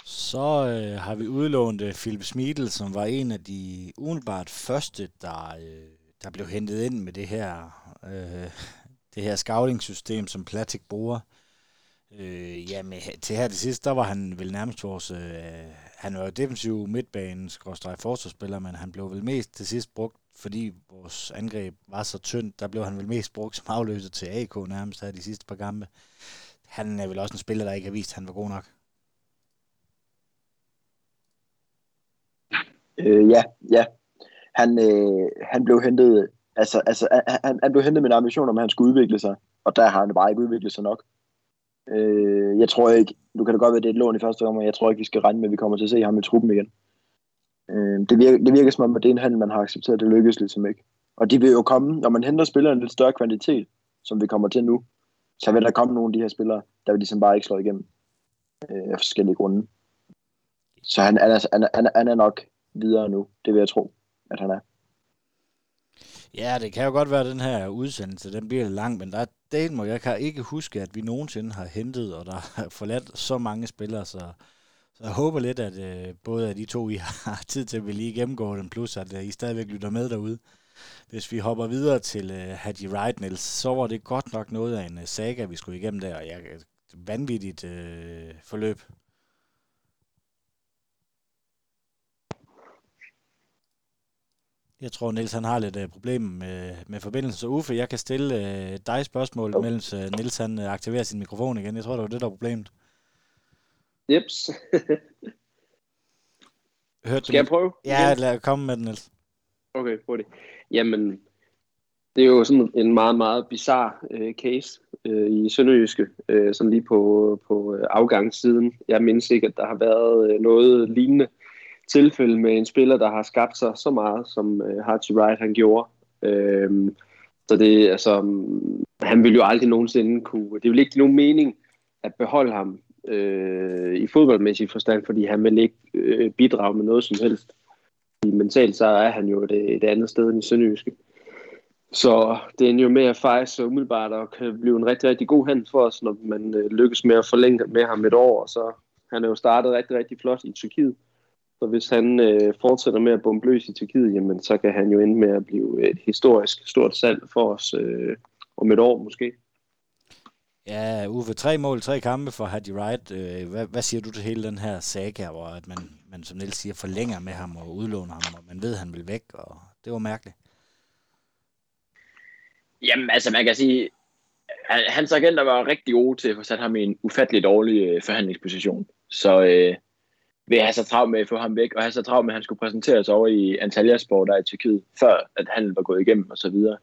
Så øh, har vi udlånt øh, Philip Smidl, som var en af de umiddelbart første, der, øh, der blev hentet ind med det her, øh, det her scouting-system, som Platik bruger. Øh, jamen, til her til sidst, der var han vel nærmest vores... Øh, han var jo defensiv midtbanen, forsvarsspiller, men han blev vel mest til sidst brugt, fordi vores angreb var så tyndt, der blev han vel mest brugt som afløser til AK nærmest her de sidste par kampe. Han er vel også en spiller, der ikke har vist, at han var god nok. Øh, ja, ja. Han, øh, han blev hentet, altså, altså han, han blev hentet med en ambition om, at han skulle udvikle sig, og der har han bare ikke udviklet sig nok. Øh, jeg tror ikke, nu kan det godt være, at det er et lån i første omgang, jeg tror ikke, vi skal regne med, at vi kommer til at se ham i truppen igen. Øh, det, virker, det virker som om, at det er en handel, man har accepteret, det lykkes ligesom ikke. Og de vil jo komme, når man henter spillere en lidt større kvantitet, som vi kommer til nu, så vil der komme nogle af de her spillere, der vil ligesom bare ikke slå igennem øh, af forskellige grunde. Så han, han, er, han, han, han er nok videre nu, det vil jeg tro, at han er. Ja, det kan jo godt være, at den her udsendelse, den bliver lang, men der er del må jeg kan ikke huske, at vi nogensinde har hentet, og der har forladt så mange spillere, så, så jeg håber lidt, at øh, både af de to, I har tid til, at vi lige gennemgår den, plus at øh, I stadigvæk lytter med derude. Hvis vi hopper videre til øh, Hadji Wright, Niels, så var det godt nok noget af en øh, saga, vi skulle igennem der, og jeg, vanvittigt øh, forløb. Jeg tror, Niels han har lidt uh, problemer med, med forbindelsen. Så Uffe, jeg kan stille uh, dig spørgsmål, okay. mens uh, Niels han uh, aktiverer sin mikrofon igen. Jeg tror, det var det, der var problemet. Jeps. Hørte Skal jeg prøve? Ja, lad komme med den, Niels. Okay, prøv det. Jamen, det er jo sådan en meget, meget bizarre uh, case uh, i Sønderjyske, uh, sådan lige på, på afgangssiden. Jeg mindes ikke, at der har været uh, noget lignende tilfælde med en spiller, der har skabt sig så meget, som øh, Hachi Wright han gjorde. Øhm, så det, altså, han vil jo aldrig nogensinde kunne, det vil ikke give nogen mening at beholde ham øh, i fodboldmæssig forstand, fordi han vil ikke øh, bidrage med noget som helst. I mentalt så er han jo det, et andet sted end i Sønderjyske. Så det er jo med at fejse så umiddelbart og kan blive en rigtig, rigtig god hand for os, når man øh, lykkes med at forlænge med ham et år. Og så han er jo startet rigtig, rigtig flot i Tyrkiet. Så hvis han øh, fortsætter med at bombe løs i Tyrkiet, jamen, så kan han jo ende med at blive et historisk stort salg for os øh, om et år måske. Ja, Uffe, tre mål, tre kampe for Hadji Wright. Øh, hvad, hvad siger du til hele den her saga, hvor at man, man som Niels siger, forlænger med ham og udlåner ham, og man ved, at han vil væk, og det var mærkeligt. Jamen, altså man kan sige, hans agenter var rigtig gode til at få sat ham i en ufattelig dårlig øh, forhandlingsposition. Så øh, vil have så travlt med at få ham væk, og have så travlt med, at han skulle præsentere sig over i Antalya Sport der i Tyrkiet, før at han var gået igennem og så videre.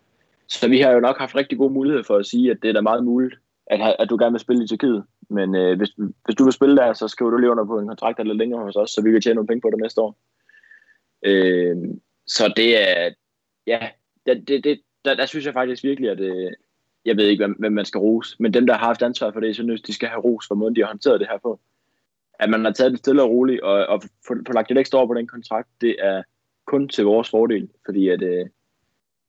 Så vi har jo nok haft rigtig gode muligheder for at sige, at det er da meget muligt, at, at du gerne vil spille i Tyrkiet. Men øh, hvis, hvis du vil spille der, så skriver du lige under på en kontrakt eller længere hos os, så vi kan tjene nogle penge på det næste år. Øh, så det er, ja, det, det, det, der, der synes jeg faktisk virkelig, at øh, jeg ved ikke, hvem, hvem man skal rose, men dem, der har haft ansvar for det, så synes de skal have ros for måden, de har håndteret det her på at man har taget det stille og roligt, og, og få, lagt lidt ekstra over på den kontrakt, det er kun til vores fordel, fordi at, øh,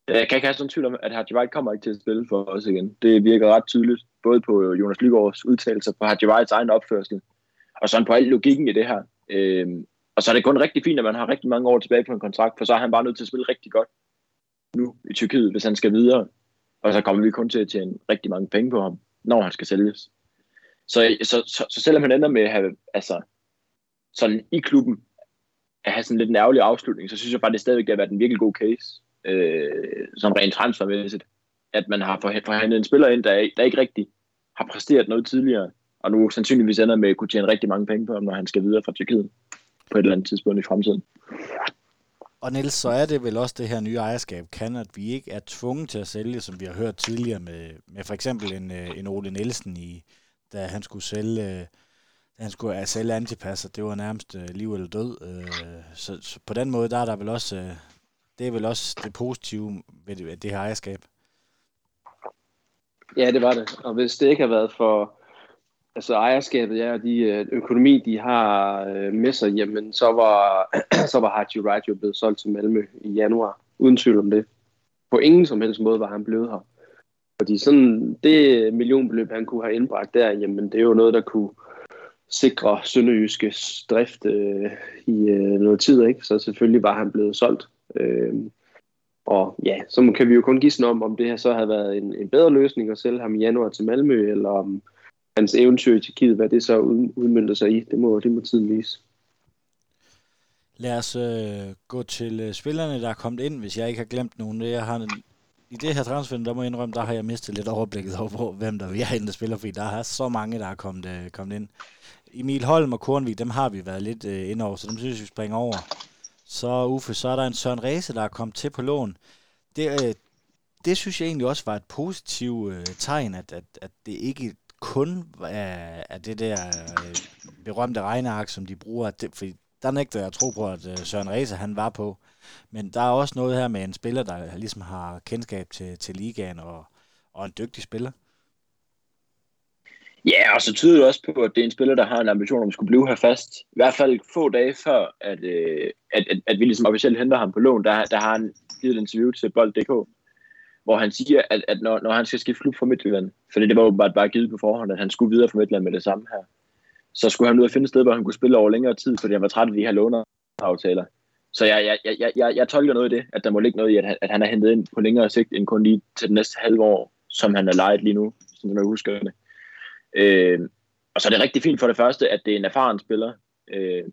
jeg kan ikke have sådan tvivl om, at Hadji White kommer ikke til at spille for os igen. Det virker ret tydeligt, både på Jonas Lygaards udtalelser, på Hadji Whites egen opførsel, og sådan på al logikken i det her. Øh, og så er det kun rigtig fint, at man har rigtig mange år tilbage på en kontrakt, for så er han bare nødt til at spille rigtig godt nu i Tyrkiet, hvis han skal videre. Og så kommer vi kun til at tjene rigtig mange penge på ham, når han skal sælges. Så, så, så, så selvom han ender med at have, altså, sådan i klubben, at have sådan lidt en ærgerlig afslutning, så synes jeg faktisk stadigvæk, det har været en virkelig god case, øh, sådan rent transfermæssigt, at man har forhandlet en spiller ind, der, der ikke rigtig har præsteret noget tidligere, og nu sandsynligvis ender med at kunne tjene rigtig mange penge på ham, når han skal videre fra Tyrkiet på et eller andet tidspunkt i fremtiden. Og Niels, så er det vel også det her nye ejerskab kan, at vi ikke er tvunget til at sælge, som vi har hørt tidligere med, med for eksempel en, øh, en Ole Nielsen i, da han skulle sælge, øh, da han skulle uh, sælge antipasser, det var nærmest uh, liv eller død. Uh, så, så, på den måde, der er der vel også, uh, det er vel også det positive ved det, ved det her ejerskab. Ja, det var det. Og hvis det ikke har været for altså ejerskabet, ja, og de økonomi, de har med sig, jamen, så var, så var Haji Wright jo blevet solgt til Malmø i januar. Uden tvivl om det. På ingen som helst måde var han blevet her. Fordi sådan det millionbeløb, han kunne have indbragt der, jamen det er jo noget, der kunne sikre Sønderjyske drift øh, i øh, noget tid, ikke? så selvfølgelig var han blevet solgt. Øh, og ja, så kan vi jo kun gisne om, om det her så havde været en, en bedre løsning at sælge ham i januar til Malmø, eller om hans eventyr i Tjekkiet, hvad det så udmyndter sig i, det må, det må tiden vise. Lad os øh, gå til øh, spillerne, der er kommet ind, hvis jeg ikke har glemt nogen. Jeg har, i det her transfer, der må jeg indrømme, der har jeg mistet lidt overblikket over, hvem der er inde, der spiller, fordi der er så mange, der er kommet, øh, kommet ind. Emil Holm og Kornvik, dem har vi været lidt øh, ind over, så dem synes vi springer over. Så Uffe, så er der en Søren Ræse, der er kommet til på lån. Det, øh, det synes jeg egentlig også var et positivt øh, tegn, at, at, at det ikke kun er, er det der øh, berømte regneark, som de bruger. Det, fordi der nægter jeg at tro på, at øh, Søren Ræse han var på. Men der er også noget her med en spiller, der ligesom har kendskab til, til ligaen og, og en dygtig spiller. Ja, og så tyder det også på, at det er en spiller, der har en ambition om at skulle blive her fast. I hvert fald få dage før, at, øh, at, at, at vi ligesom officielt henter ham på lån, der, der har han givet et interview til Bold.dk, hvor han siger, at, at når, når han skal skifte klub fra Midtjylland, for det var åbenbart bare givet på forhånd, at han skulle videre fra Midtjylland med det samme her, så skulle han ud og finde et sted, hvor han kunne spille over længere tid, fordi han var træt af de her låneaftaler. Så jeg, jeg, jeg, jeg, jeg tolker noget i det, at der må ligge noget i, at han, at han er hentet ind på længere sigt, end kun lige til det næste halve år, som han er lejet lige nu, som jeg husker det. Øh, og så er det rigtig fint for det første, at det er en erfaren spiller. Øh,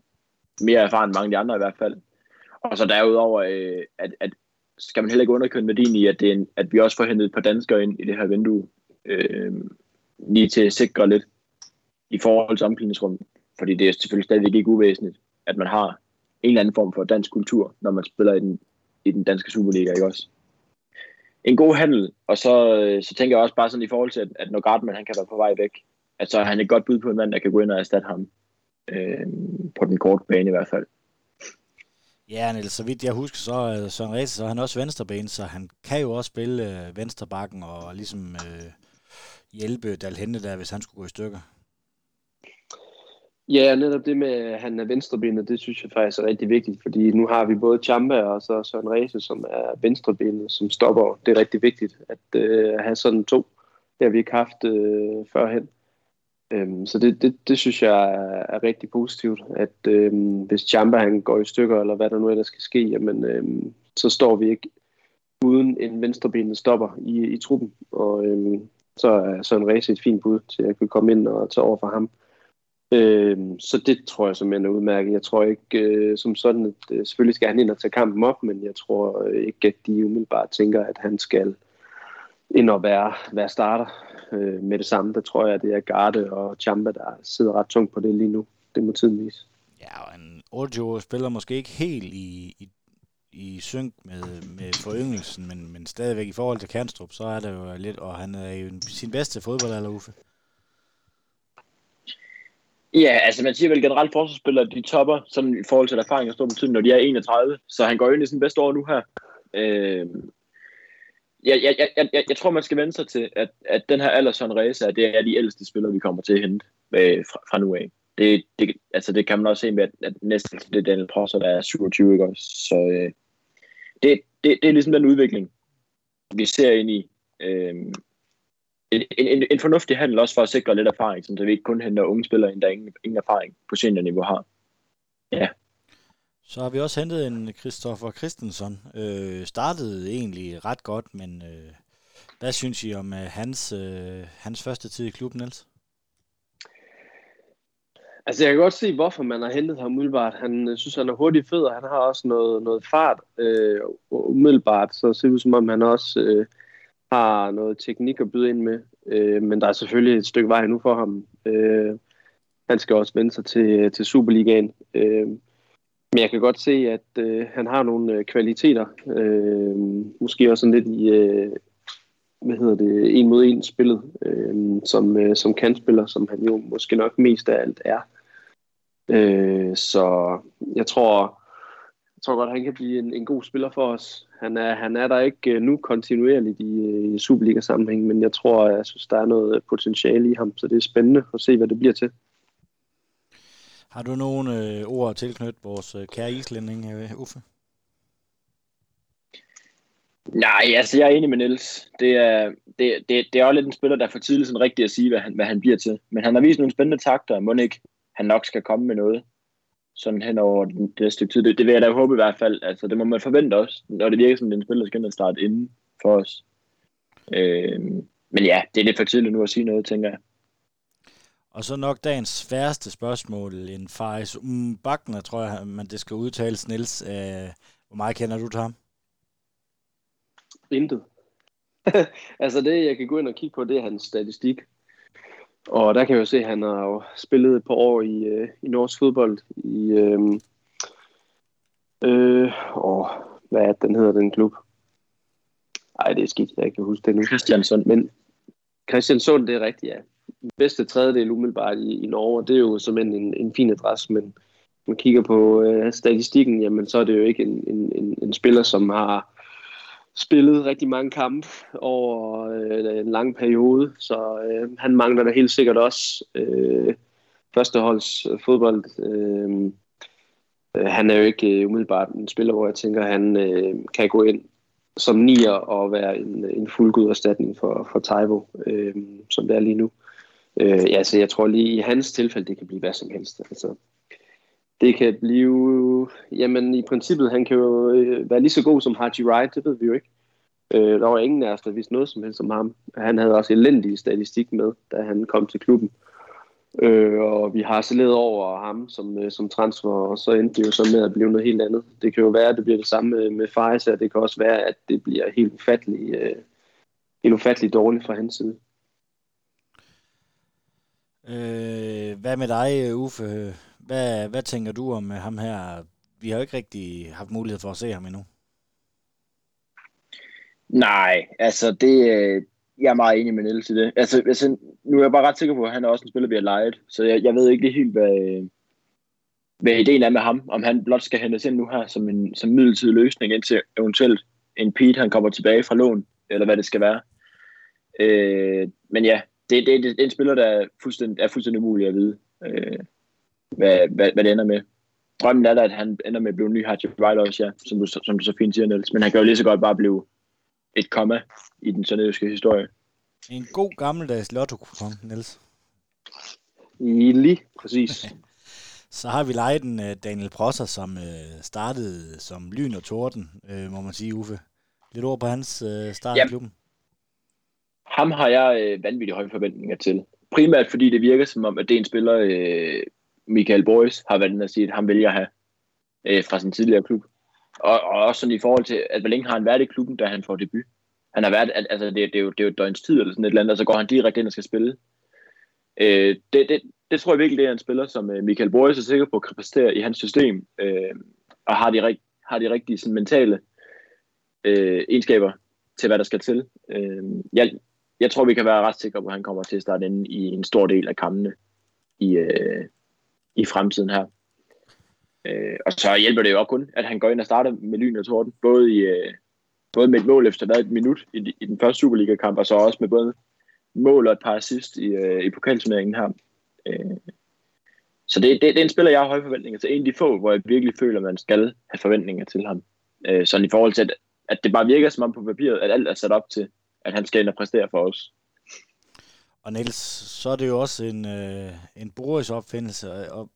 mere erfaren end mange af de andre i hvert fald. Og så derudover, øh, at, at skal man heller ikke underkende værdien i, at, det er en, at vi også får hentet et par danskere ind i det her vindue. Øh, lige til at sikre lidt i forhold til omklædningsrummet. Fordi det er selvfølgelig stadig ikke uvæsentligt, at man har en eller anden form for dansk kultur, når man spiller i den, i den danske Superliga, ikke også? En god handel, og så, øh, så tænker jeg også bare sådan i forhold til, at, at når Gardman han kan være på vej væk, at så er han et godt bud på en mand, der kan gå ind og erstatte ham. Øh, på den korte bane i hvert fald. Ja, Niels, så vidt jeg husker, så er Søren Ræse, så er han også venstreben, så han kan jo også spille øh, venstrebakken og ligesom øh, hjælpe Dalhente der, hvis han skulle gå i stykker. Ja, netop det med, at han er venstrebenet, det synes jeg faktisk er rigtig vigtigt, fordi nu har vi både Chamba og så Søren Ræse, som er venstrebenet, som stopper. Det er rigtig vigtigt at øh, have sådan to. Det har vi ikke haft øh, førhen. Øhm, så det, det, det synes jeg er, er rigtig positivt, at øhm, hvis Chamba han går i stykker, eller hvad der nu ellers skal ske, jamen, øhm, så står vi ikke uden en venstrebenet stopper i, i truppen. Og øhm, så er Søren Ræse et fint bud til at kunne komme ind og tage over for ham. Øh, så det tror jeg simpelthen er udmærket. Jeg tror ikke øh, som sådan, at øh, selvfølgelig skal han ind og tage kampen op, men jeg tror øh, ikke, at de umiddelbart tænker, at han skal ind og være, være starter øh, med det samme. Der tror jeg, at det er Garde og Champa, der sidder ret tungt på det lige nu. Det må tiden vise. Ja, og en Ojo spiller måske ikke helt i, i, i synk med, med foryngelsen, men, men stadigvæk i forhold til Kernstrup, så er det jo lidt, og han er jo sin bedste fodboldalder, Uffe. Ja, altså man siger vel generelt forsvarsspillere, de topper sådan i forhold til erfaring og stor betydning, når de er 31. Så han går ind i sin bedste år nu her. Øh, jeg, jeg, jeg, jeg, jeg tror, man skal vende sig til, at, at den her Alderson Reza, det er de ældste spillere, vi kommer til at hente øh, fra, fra nu af. Det, det, altså det kan man også se med, at, at næsten det er Daniel Prosser, der er 27, ikke også? Så øh, det, det, det er ligesom den udvikling, vi ser ind i. Øh, en, en, en fornuftig handel også for at sikre lidt erfaring, så vi ikke kun henter unge spillere, ind, der ingen, ingen erfaring på seniorniveau har. Ja. Så har vi også hentet en Christoffer Christensen. Øh, startede egentlig ret godt, men øh, hvad synes I om øh, hans, øh, hans første tid i klubben, Niels? Altså, jeg kan godt se, hvorfor man har hentet ham umiddelbart. Han øh, synes, han er hurtig fed, og han har også noget, noget fart øh, umiddelbart. Så det ser ud som om, han også øh, har noget teknik at byde ind med. Øh, men der er selvfølgelig et stykke vej nu for ham. Øh, han skal også vende sig til, til Superligaen. Øh, men jeg kan godt se, at øh, han har nogle øh, kvaliteter. Øh, måske også sådan lidt i, øh, hvad hedder det, en mod en spillet, øh, som, øh, som kantspiller, som han jo måske nok mest af alt er. Øh, så jeg tror, tror godt, han kan blive en, en god spiller for os. Han er, han er der ikke øh, nu kontinuerligt i, øh, i Superliga-sammenhæng, men jeg tror, jeg synes, der er noget potentiale i ham, så det er spændende at se, hvad det bliver til. Har du nogle øh, ord at tilknytte vores øh, kære islænding, øh, Uffe? Nej, altså jeg er enig med Niels. Det er, det, det, det er også lidt en spiller, der er for tidligt sådan rigtigt at sige, hvad han, hvad han bliver til. Men han har vist nogle spændende takter, må ikke han nok skal komme med noget sådan hen over den, det næste tid. Det, det vil jeg da håbe i hvert fald. Altså, det må man forvente også, når det virker som, den spiller skal starte inden for os. Øh, men ja, det er lidt for tidligt nu at sige noget, tænker jeg. Og så nok dagens færreste spørgsmål, en Faris Mbakner, tror jeg, man det skal udtales, Niels. Øh, hvor meget kender du til ham? Intet. altså det, jeg kan gå ind og kigge på, det er hans statistik. Og der kan jeg jo se, at han har jo spillet et par år i, øh, i norsk fodbold. I, øh, øh, åh, hvad er det, den hedder, den klub? Nej, det er skidt, jeg kan huske det nu. Christiansund. Men Christiansund, det er rigtigt, ja. Bedste tredjedel umiddelbart i, i Norge, det er jo som en, en, en fin adresse, men man kigger på øh, statistikken, jamen så er det jo ikke en, en, en, en spiller, som har spillet rigtig mange kampe over øh, en lang periode, så øh, han mangler da helt sikkert også øh, førsteholds øh, fodbold. Øh, øh, han er jo ikke øh, umiddelbart en spiller, hvor jeg tænker, han øh, kan gå ind som nier og være en, en fuldgod erstatning for, for Taibo, øh, som det er lige nu. Øh, ja, så jeg tror lige i hans tilfælde, det kan blive hvad som helst. Altså, det kan blive... Jamen, i princippet, han kan jo øh, være lige så god som Haji Wright, det ved vi jo ikke. Øh, der var ingen af os, der vidste noget som helst om ham. Han havde også elendig statistik med, da han kom til klubben. Øh, og vi har saleret over ham som, øh, som transfer, og så endte det jo så med at blive noget helt andet. Det kan jo være, at det bliver det samme med, med Fares, og det kan også være, at det bliver helt ufatteligt, øh, helt ufatteligt dårligt fra hans side. Øh, hvad med dig, Uffe? Hvad, hvad tænker du om øh, ham her? Vi har jo ikke rigtig haft mulighed for at se ham endnu. Nej, altså det, øh, jeg er meget enig med Niels i det. Altså, altså, nu er jeg bare ret sikker på, at han er også en spiller, vi har lejet. Så jeg, jeg ved ikke helt, hvad, øh, hvad ideen er med ham. Om han blot skal hentes ind nu her som en som midlertidig løsning, indtil eventuelt en Pete, han kommer tilbage fra lån, eller hvad det skal være. Øh, men ja, det, det, det er en spiller, der er fuldstændig, er fuldstændig umulig at vide. Øh, hvad, hvad, hvad det ender med. Drømmen er da, at han ender med at blive en ny Haji Wright også, ja, som du, som du så fint siger, Niels. Men han kan jo lige så godt bare blive et komma i den sønderjyske historie. En god gammeldags lotto Niels. I lige præcis. så har vi lejet den uh, Daniel Prosser, som uh, startede som lyn og torden, uh, må man sige, Uffe. Lidt ord på hans uh, start ja. i klubben. Ham har jeg uh, vanvittigt høje forventninger til. Primært fordi det virker som om, at det er en spiller, uh, Michael Boys har været at sige, at han vælger at have øh, fra sin tidligere klub. Og, og også sådan i forhold til, at hvor længe har han været i klubben, da han får debut. Han har været, altså det, det, er jo, det er jo et døgns tid eller sådan et eller andet, og så går han direkte ind og skal spille. Øh, det, det, det tror jeg virkelig, det er en spiller, som øh, Michael Boris er sikker på kan præstere i hans system, øh, og har de, har de rigtige sådan, mentale øh, egenskaber til, hvad der skal til. Øh, jeg, jeg tror, vi kan være ret sikre på, at han kommer til at starte inde i en stor del af kampene i, øh, i fremtiden her. Øh, og så hjælper det jo også kun, at han går ind og starter med lyn og torden, både, i, øh, både med et mål efter hvad, et minut i, i den første Superliga-kamp, og så også med både mål og et par assist i, øh, i pokalturneringen her. Øh, så det, det, det er en spiller, jeg har høje forventninger til. En af de få, hvor jeg virkelig føler, at man skal have forventninger til ham. Øh, sådan i forhold til, at, at det bare virker som om på papiret, at alt er sat op til, at han skal ind og præstere for os. Og Niels, så er det jo også en, øh, en Boris opfindelse, og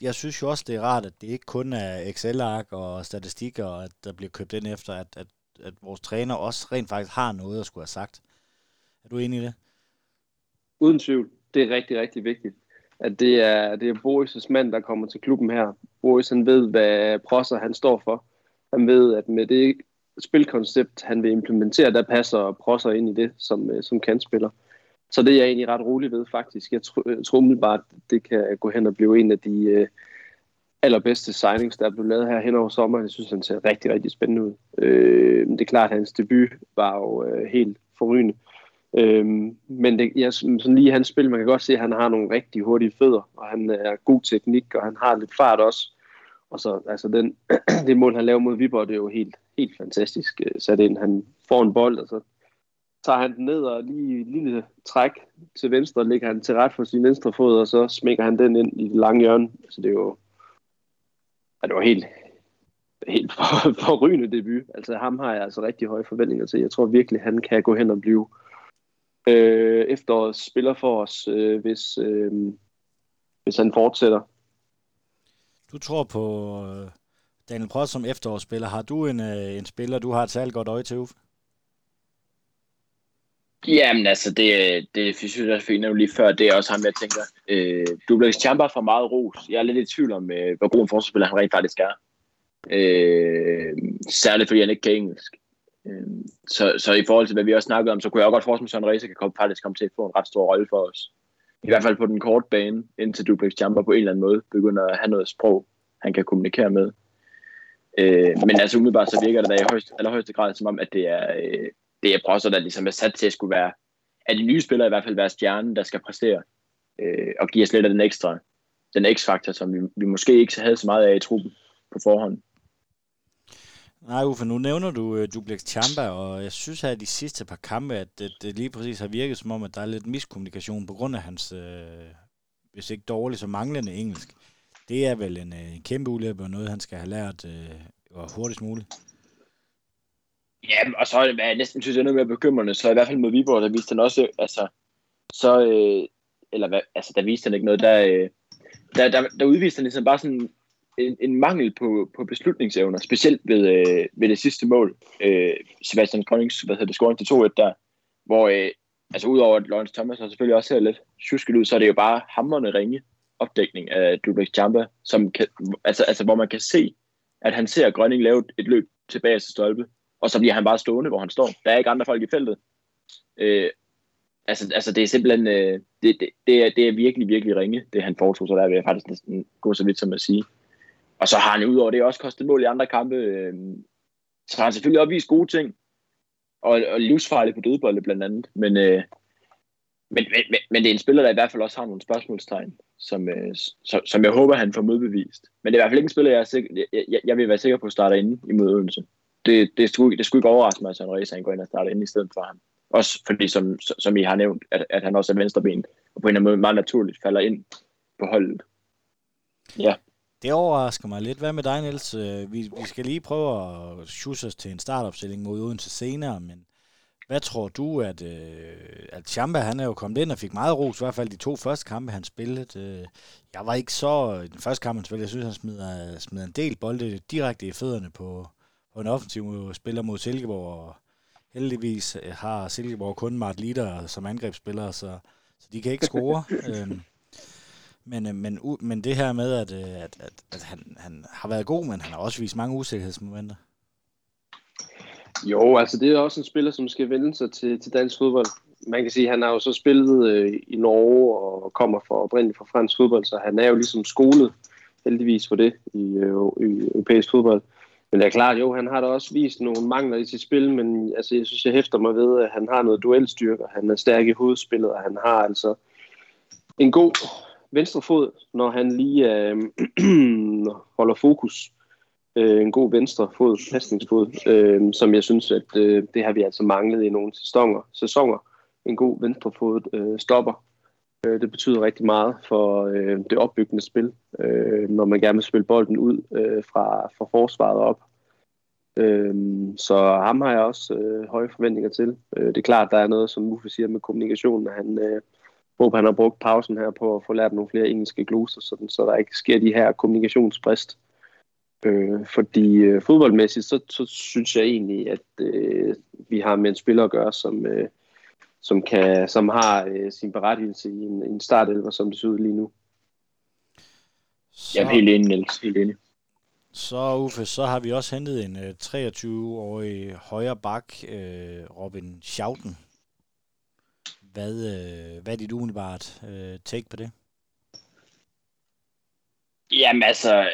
jeg synes jo også, det er rart, at det ikke kun er Excel-ark og statistikker, at der bliver købt ind efter, at, at, at vores træner også rent faktisk har noget at skulle have sagt. Er du enig i det? Uden tvivl. Det er rigtig, rigtig vigtigt. At det er, det er Boris' mand, der kommer til klubben her. Boris, han ved, hvad Prosser han står for. Han ved, at med det spilkoncept, han vil implementere, der passer Prosser ind i det som, som som kandspiller. Så det er jeg egentlig ret rolig ved, faktisk. Jeg tror, umiddelbart, det kan gå hen og blive en af de øh, allerbedste signings, der er blevet lavet her hen over sommeren. Jeg synes, han ser rigtig, rigtig spændende ud. Øh, det er klart, at hans debut var jo øh, helt forrygende. Øh, men det, jeg, sådan lige hans spil, man kan godt se, at han har nogle rigtig hurtige fødder, og han er god teknik, og han har lidt fart også. Og så altså den, det mål, han laver mod Viborg, det er jo helt, helt fantastisk øh, sat ind. Han får en bold, og så tager han den ned og lige lille træk til venstre, ligger han til ret for sin venstre fod, og så smækker han den ind i det lange hjørne. Så det er jo, ja, det var helt, helt for, forrygende debut. Altså ham har jeg altså rigtig høje forventninger til. Jeg tror virkelig, han kan gå hen og blive øh, efterårets spiller for os, øh, hvis, øh, hvis han fortsætter. Du tror på øh, Daniel Prost som efterårsspiller. Har du en, øh, en spiller, du har et særligt godt øje til, Uffe? Jamen altså, det, det synes jeg lige før, det er også ham, jeg tænker. Øh, Dublex Champa for meget ros. Jeg er lidt i tvivl om, øh, hvor god en forsvarsspiller han rent faktisk er. Øh, særligt fordi han ikke kan engelsk. Øh, så, så i forhold til, hvad vi også snakkede om, så kunne jeg også godt forestille mig, at Søren Reise kan komme, faktisk komme til at få en ret stor rolle for os. I hvert fald på den korte bane, indtil Dublex Champa på en eller anden måde begynder at have noget sprog, han kan kommunikere med. Øh, men altså umiddelbart så virker det da i højst, allerhøjeste grad som om, at det er, øh, det er Brosser, der ligesom er sat til at skulle være, at de nye spillere i hvert fald være stjernen, der skal præstere øh, og give os lidt af den ekstra, den x-faktor, som vi, vi måske ikke havde så meget af i truppen på forhånd. Nej, Uffe, nu nævner du uh, Duplex Chamba, og jeg synes her de sidste par kampe, at det, det lige præcis har virket som om, at der er lidt miskommunikation på grund af hans, øh, hvis ikke dårlig, så manglende engelsk. Det er vel en, øh, en kæmpe ulempe og noget, han skal have lært uh, hurtigst muligt. Ja, og så er jeg næsten synes jeg noget mere bekymrende, så i hvert fald med Viborg, der viste han også, altså, så, øh, eller hvad, altså, der viste han ikke noget, der, øh, der, der, der udviste han ligesom bare sådan en, en mangel på, på beslutningsevner, specielt ved, øh, ved det sidste mål, øh, Sebastian Konings, hvad hedder det, scoring til 2-1 der, hvor, øh, altså udover at Lawrence Thomas har selvfølgelig også ser lidt tjusket ud, så er det jo bare hammerne ringe opdækning af Dublex Champa, som kan, altså, altså, hvor man kan se, at han ser Grønning lave et løb tilbage til stolpe, og så bliver han bare stående, hvor han står. Der er ikke andre folk i feltet. Øh, altså, altså, det er simpelthen, øh, det, det, det, er, det er virkelig, virkelig ringe, det han foretog, så der vil jeg faktisk næsten gå så vidt som at sige. Og så har han udover det også kostet mål i andre kampe. Øh, så har han selvfølgelig opvist gode ting, og, og livsfarligt på dødbolde blandt andet. Men, øh, men, men, men, det er en spiller, der i hvert fald også har nogle spørgsmålstegn, som, øh, som, som jeg håber, han får modbevist. Men det er i hvert fald ikke en spiller, jeg, er sikker, jeg, jeg, jeg vil være sikker på at starte inde i Odense det, det, skulle, det skulle ikke overraske mig, at Søren Reza går ind og starter ind i stedet for ham. Også fordi, som, som I har nævnt, at, at han også er venstreben, og på en eller anden måde meget naturligt falder ind på holdet. Ja. Det overrasker mig lidt. Hvad med dig, Niels? Øh, vi, vi skal lige prøve at sjusse os til en startopstilling mod Odense senere, men hvad tror du, at, øh, at Chamba, han er jo kommet ind og fik meget ros, i hvert fald de to første kampe, han spillede. Øh, jeg var ikke så, i den første kamp, han spillede, jeg synes, han smider, smider en del bolde direkte i fødderne på, på en offensiv spiller mod Silkeborg, og heldigvis øh, har Silkeborg kun Mart Lider som angrebsspiller, så, så de kan ikke score. øhm, men, øh, men, men det her med, at, øh, at, at, at han, han har været god, men han har også vist mange usikkerhedsmomenter. Jo, altså det er også en spiller, som skal vende sig til, til dansk fodbold. Man kan sige, at han har jo så spillet øh, i Norge og kommer fra, oprindeligt fra fransk fodbold, så han er jo ligesom skolet heldigvis for det i, øh, i europæisk fodbold. Men det er klart, jo, han har da også vist nogle mangler i sit spil, men altså, jeg synes, jeg hæfter mig ved, at han har noget duelstyrke, han er stærk i hovedspillet, og han har altså en god venstre fod, når han lige øh, holder fokus. Øh, en god venstre fod, pasningsfod, øh, som jeg synes, at øh, det har vi altså manglet i nogle sæsoner. sæsoner. En god venstre fod øh, stopper. Øh, det betyder rigtig meget for øh, det opbyggende spil, øh, når man gerne vil spille bolden ud øh, fra, fra forsvaret op. Øh, så ham har jeg også øh, høje forventninger til. Øh, det er klart, der er noget, som Muffe siger med kommunikationen, at han øh, håber, han har brugt pausen her på at få lært nogle flere engelske gloser, sådan, så der ikke sker de her kommunikationsbrist. Øh, fordi øh, fodboldmæssigt, så, så synes jeg egentlig, at øh, vi har med en spiller at gøre, som, øh, som, kan, som har øh, sin berettigelse i en, en startelver, som det ser ud lige nu. Så, jeg er helt enig, Niels. Helt enig. Så Uffe, så har vi også hentet en øh, 23-årig højre bak, øh, Robin Schauten. Hvad, øh, hvad er dit umiddelbart øh, take på det? Jamen altså,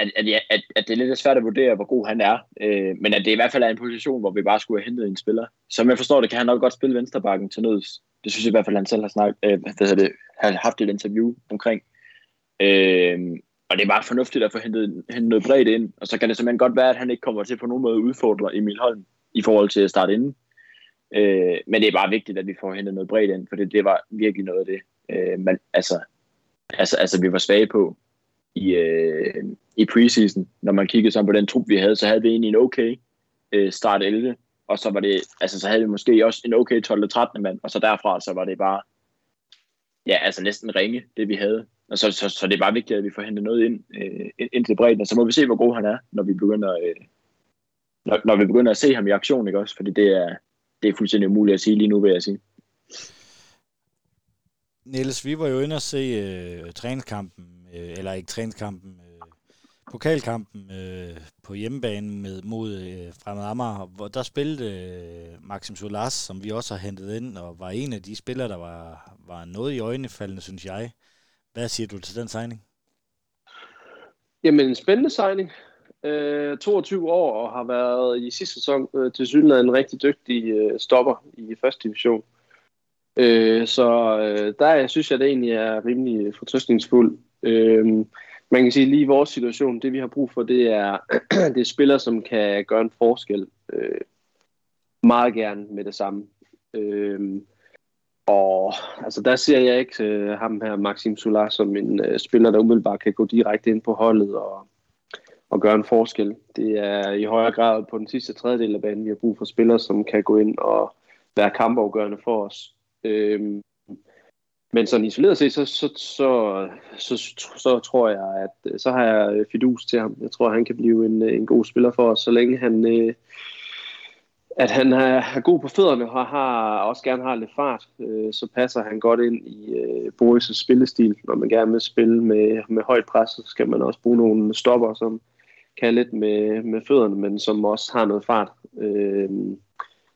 at, at, at, at det er lidt svært at vurdere, hvor god han er. Øh, men at det i hvert fald er en position, hvor vi bare skulle have hentet en spiller. Som jeg forstår det, kan han nok godt spille venstrebakken til nøds. Det synes jeg i hvert fald, han selv har, snakket, øh, hvad det, har haft et interview omkring. Øh, og det er bare fornuftigt at få hentet, hentet noget bredt ind. Og så kan det simpelthen godt være, at han ikke kommer til på nogen måde at udfordre Emil Holm i forhold til at starte inden. Øh, men det er bare vigtigt, at vi får hentet noget bredt ind, for det, det var virkelig noget af det, øh, man, altså, altså, altså, vi var svage på i, øh, i preseason. Når man kiggede så på den trup, vi havde, så havde vi egentlig en okay øh, start 11, og så var det, altså så havde vi måske også en okay 12. og 13. mand, og så derfra, så var det bare, ja, altså næsten ringe, det vi havde. Og så, så, så det er bare vigtigt, at vi får hentet noget ind, øh, ind til bredden, og så må vi se, hvor god han er, når vi begynder, øh, når, når vi begynder at se ham i aktion, ikke også? Fordi det er, det er fuldstændig umuligt at sige lige nu, vil jeg sige. Niels, vi var jo inde og se øh, træningskampen, øh, eller ikke træningskampen, øh, pokalkampen øh, på hjemmebane med, mod øh, Fremad Amager, hvor der spillede øh, Maxim Solas, som vi også har hentet ind, og var en af de spillere, der var, var noget i øjnefaldende, synes jeg. Hvad siger du til den signing? Jamen, en spændende signing. Øh, 22 år og har været i sidste sæson øh, til synligheden en rigtig dygtig øh, stopper i første division. Øh, så øh, der synes jeg, det egentlig er rimelig fortrøstningsfuld. Øh, man kan sige, lige i vores situation, det vi har brug for, det er, det er spillere, som kan gøre en forskel øh, meget gerne med det samme. Øh, og altså, der ser jeg ikke øh, ham her, Maxim Solar, som en øh, spiller, der umiddelbart kan gå direkte ind på holdet og, og gøre en forskel. Det er i højere grad på den sidste tredjedel af banen, vi har brug for spillere, som kan gå ind og være kampafgørende for os. Øh, men sådan isoleret set, så, så, så, så, så, så tror jeg, at så har jeg øh, fidus til ham. Jeg tror, at han kan blive en, øh, en god spiller for os, så længe han, øh, at han er god på fødderne og har, også gerne har lidt fart, øh, så passer han godt ind i øh, Boris' spillestil. Når man gerne vil spille med, med højt pres, så skal man også bruge nogle stopper, som kan lidt med, med fødderne, men som også har noget fart, øh,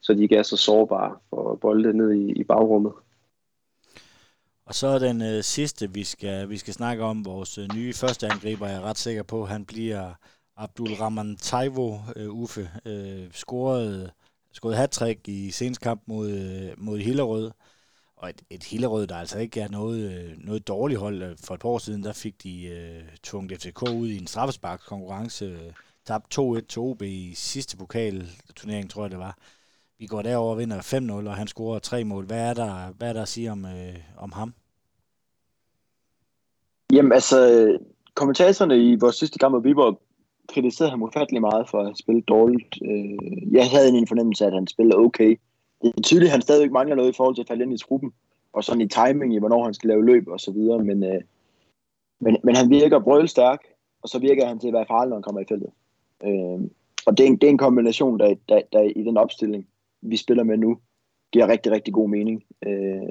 så de ikke er så sårbare for bolde ned i, i bagrummet. Og så den øh, sidste, vi skal, vi skal snakke om, vores øh, nye første angriber, jeg er ret sikker på, han bliver Abdul Rahman Taivo, øh, Uffe, øh, scorede, scorede hat i senest kamp mod, øh, mod Hillerød. Og et, et Hillerød, der altså ikke er noget, øh, noget dårligt hold. For et par år siden, der fik de øh, tvunget FCK ud i en straffesparkskonkurrence. Øh, tabt 2-1 til OB i sidste pokalturnering, tror jeg det var. Vi går derover og vinder 5-0, og han scorer tre mål. Hvad er der, hvad er der at sige om, øh, om ham? Jamen altså, kommentatorerne i vores sidste kamp mod Viborg kritiserede ham ufattelig meget for at spille dårligt. Øh, jeg havde en fornemmelse af, at han spillede okay. Det er tydeligt, at han stadigvæk mangler noget i forhold til at falde ind i truppen, og sådan i timing i, hvornår han skal lave løb og så videre, men, øh, men, men han virker brølstærk, og så virker han til at være farlig, når han kommer i feltet. Øh, og det er, en, det er en kombination, der, der, der i den opstilling, vi spiller med nu, giver rigtig, rigtig god mening. Øh,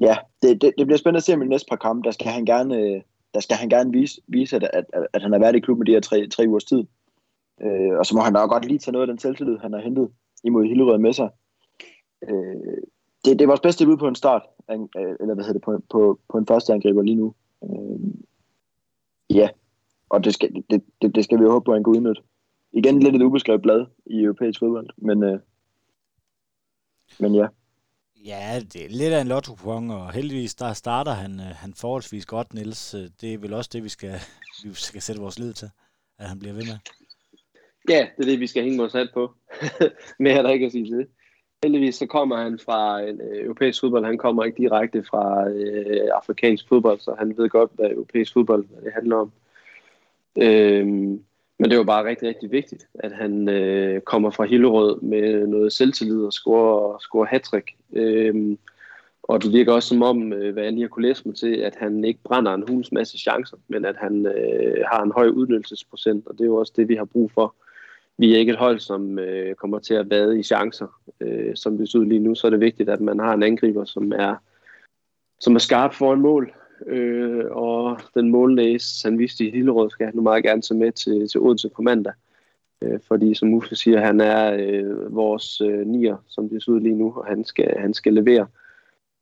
ja, det, det, det bliver spændende at se om i næste par kampe, der skal han gerne, øh, der skal han gerne vise, vise at, at, at han har været i klubben de her tre, tre ugers tid. Øh, og så må han da godt lige tage noget af den selvtillid, han har hentet imod Hillerød med sig. Øh, det, det er vores bedste bud på en start, øh, eller hvad hedder det, på, på, på en første angriber lige nu. Øh, ja, og det skal, det, det, det skal vi jo håbe på, at han kan udnytte. Igen lidt et ubeskrevet blad i europæisk fodbold, men, øh, men ja. Ja, det er lidt af en lotto og heldigvis der starter han, øh, han forholdsvis godt, Niels. Det er vel også det, vi skal, vi skal sætte vores lid til, at han bliver ved med. Ja, det er det, vi skal hænge vores hat på. Mere er der ikke at sige til. Heldigvis så kommer han fra en øh, europæisk fodbold. Han kommer ikke direkte fra øh, afrikansk fodbold, så han ved godt, hvad europæisk fodbold hvad det handler om. Øhm, men det var bare rigtig, rigtig vigtigt, at han øh, kommer fra Hillerød med noget selvtillid og scorer, scorer hat øhm, og det virker også som om, øh, hvad jeg lige har kunne læse mig til, at han ikke brænder en hulens masse chancer, men at han øh, har en høj udnyttelsesprocent, og det er jo også det, vi har brug for. Vi er ikke et hold, som øh, kommer til at vade i chancer, øh, som det ser ud lige nu, så er det vigtigt, at man har en angriber, som er, som er skarp for en mål, øh, og den målnæs, han viste i Hillerød, skal han nu meget gerne tage med til, til Odense på mandag. Øh, fordi som Uffe siger, han er øh, vores øh, nier, som det ser ud lige nu, og han skal, han skal levere.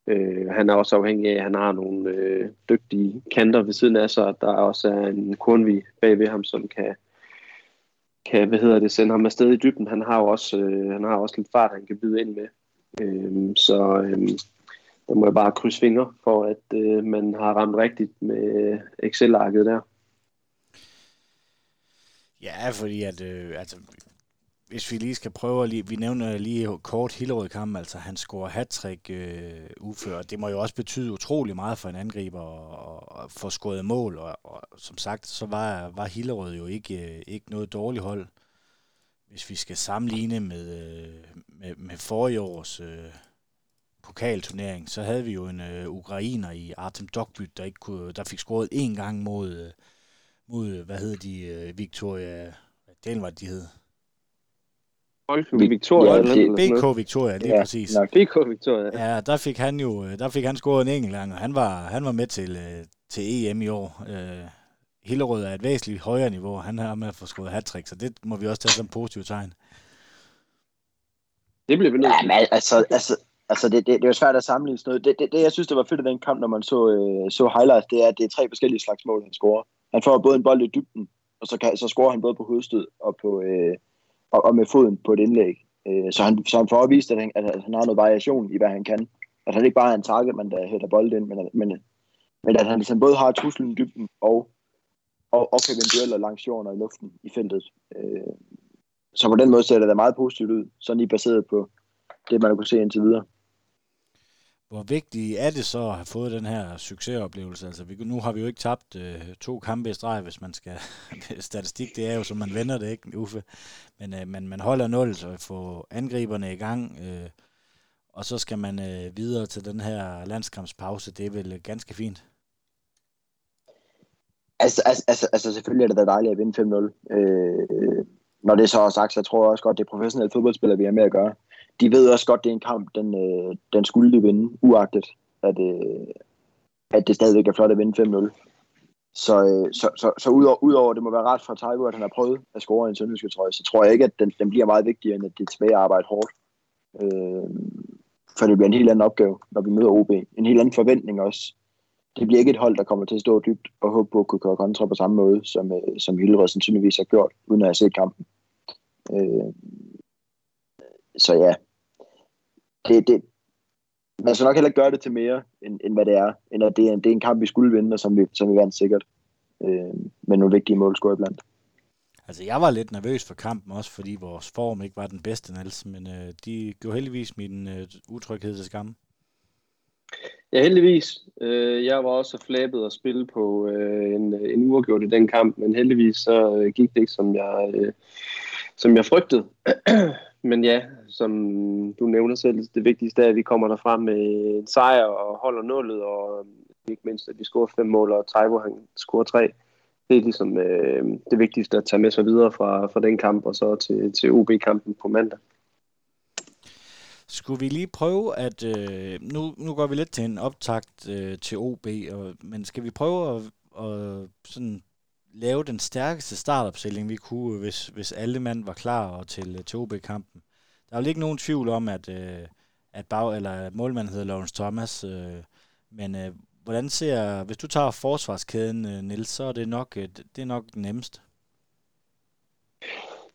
Øh, han er også afhængig af, at han har nogle øh, dygtige kanter ved siden af sig. Der er også en Kornvi bag ved ham, som kan, kan hvad hedder det, sende ham afsted i dybden. Han har jo også, øh, han har også lidt fart, han kan byde ind med. Øh, så øh, der må jeg bare krydse fingre for, at øh, man har ramt rigtigt med Excel-arket der. Ja, fordi at, øh, altså, hvis vi lige skal prøve lige, vi nævner lige kort Hillerød kamp, altså han scorer hat øh, uført. Det må jo også betyde utrolig meget for en angriber at, at få scoret mål, og, og, som sagt, så var, var Hillerød jo ikke, øh, ikke noget dårligt hold. Hvis vi skal sammenligne med, øh, med, med forrige års øh, pokalturnering, så havde vi jo en øh, ukrainer i Artem Dogbyt, der, ikke kunne, der fik scoret en gang mod, øh, mod hvad hedder de, øh, Victoria, hvad var de hed? Victoria. Ja, BK Victoria, lige ja, præcis. Nok. BK Victoria. Ja, der fik han jo øh, der fik han scoret en enkelt gang, og han var, han var med til, øh, til EM i år. Øh, Hillerød er et væsentligt højere niveau, og han har med at få scoret hat så det må vi også tage som positivt tegn. Det bliver vi nødt til. Ja, men altså, altså, altså det, det, det var svært at sammenligne sådan noget. Det, det, det, jeg synes, det var fedt i den kamp, når man så, øh, så highlights, det er, at det er tre forskellige slags mål, han scorer. Han får både en bold i dybden, og så, kan, så scorer han både på hovedstød og, på, øh, og, og med foden på et indlæg. Øh, så, han, så han får vist, at han, at han har noget variation i, hvad han kan. At han ikke bare er en target, man der hætter bold ind, men, men, men at han ligesom både har truslen i dybden og, og, og kan vinde dueller langs jorden og i luften i feltet. Øh, så på den måde ser det da meget positivt ud, sådan lige baseret på det, man har kunne se indtil videre. Hvor vigtigt er det så at have fået den her succesoplevelse? Altså, vi, nu har vi jo ikke tabt øh, to kampe i streg, hvis man skal... statistik, det er jo, som man vender det, ikke, Uffe? Men øh, man, man holder nul, så får angriberne i gang, øh, og så skal man øh, videre til den her landskampspause. Det er vel ganske fint? Altså, altså, altså, altså selvfølgelig er det da dejligt at vinde 5-0. Øh, øh, når det så er sagt, så tror jeg også godt, det er professionelle fodboldspillere, vi har med at gøre de ved også godt, det er en kamp, den, øh, den skulle de vinde, uagtet at, øh, at det stadigvæk er flot at vinde 5-0. Så, øh, så, så, så udover, udover det må være ret for Taibo, at han har prøvet at score en sønderjyske trøje, så tror jeg ikke, at den, den bliver meget vigtigere, end at det tilbage arbejde hårdt. Øh, for det bliver en helt anden opgave, når vi møder OB. En helt anden forventning også. Det bliver ikke et hold, der kommer til at stå dybt og håbe på at kunne køre kontra på samme måde, som, øh, som Hillerød sandsynligvis har gjort, uden at have set kampen. Øh, så ja, det, det, man skal nok heller ikke gøre det til mere, end, end hvad det er. End at det er, det er en kamp, vi skulle vinde, og som vi, som vi vandt sikkert. Øh, med nogle vigtige målscore iblandt. Altså, jeg var lidt nervøs for kampen også, fordi vores form ikke var den bedste, Niels, men øh, de gjorde heldigvis min øh, utryghed til skamme. Ja, heldigvis. Øh, jeg var også flabet at spille på øh, en, en uafgjort i den kamp, men heldigvis så øh, gik det ikke, som jeg, øh, som jeg frygtede. men ja, som du nævner selv, det vigtigste er, at vi kommer derfra med en sejr og holder nullet, og ikke mindst, at vi scorer fem mål, og Taibo han scorer tre. Det er ligesom øh, det vigtigste at tage med sig videre fra, fra den kamp, og så til, til OB-kampen på mandag. Skulle vi lige prøve at, øh, nu, nu går vi lidt til en optakt øh, til OB, og, men skal vi prøve at, at sådan lave den stærkeste startopstilling, vi kunne, hvis, hvis alle mand var klar og til, øh, til OB-kampen? Der er jo ikke nogen tvivl om, at, øh, at bag, eller målmanden hedder Lawrence Thomas, øh, men øh, hvordan ser, hvis du tager forsvarskæden, øh, Nils, så er det nok, øh, det er nok nemmest.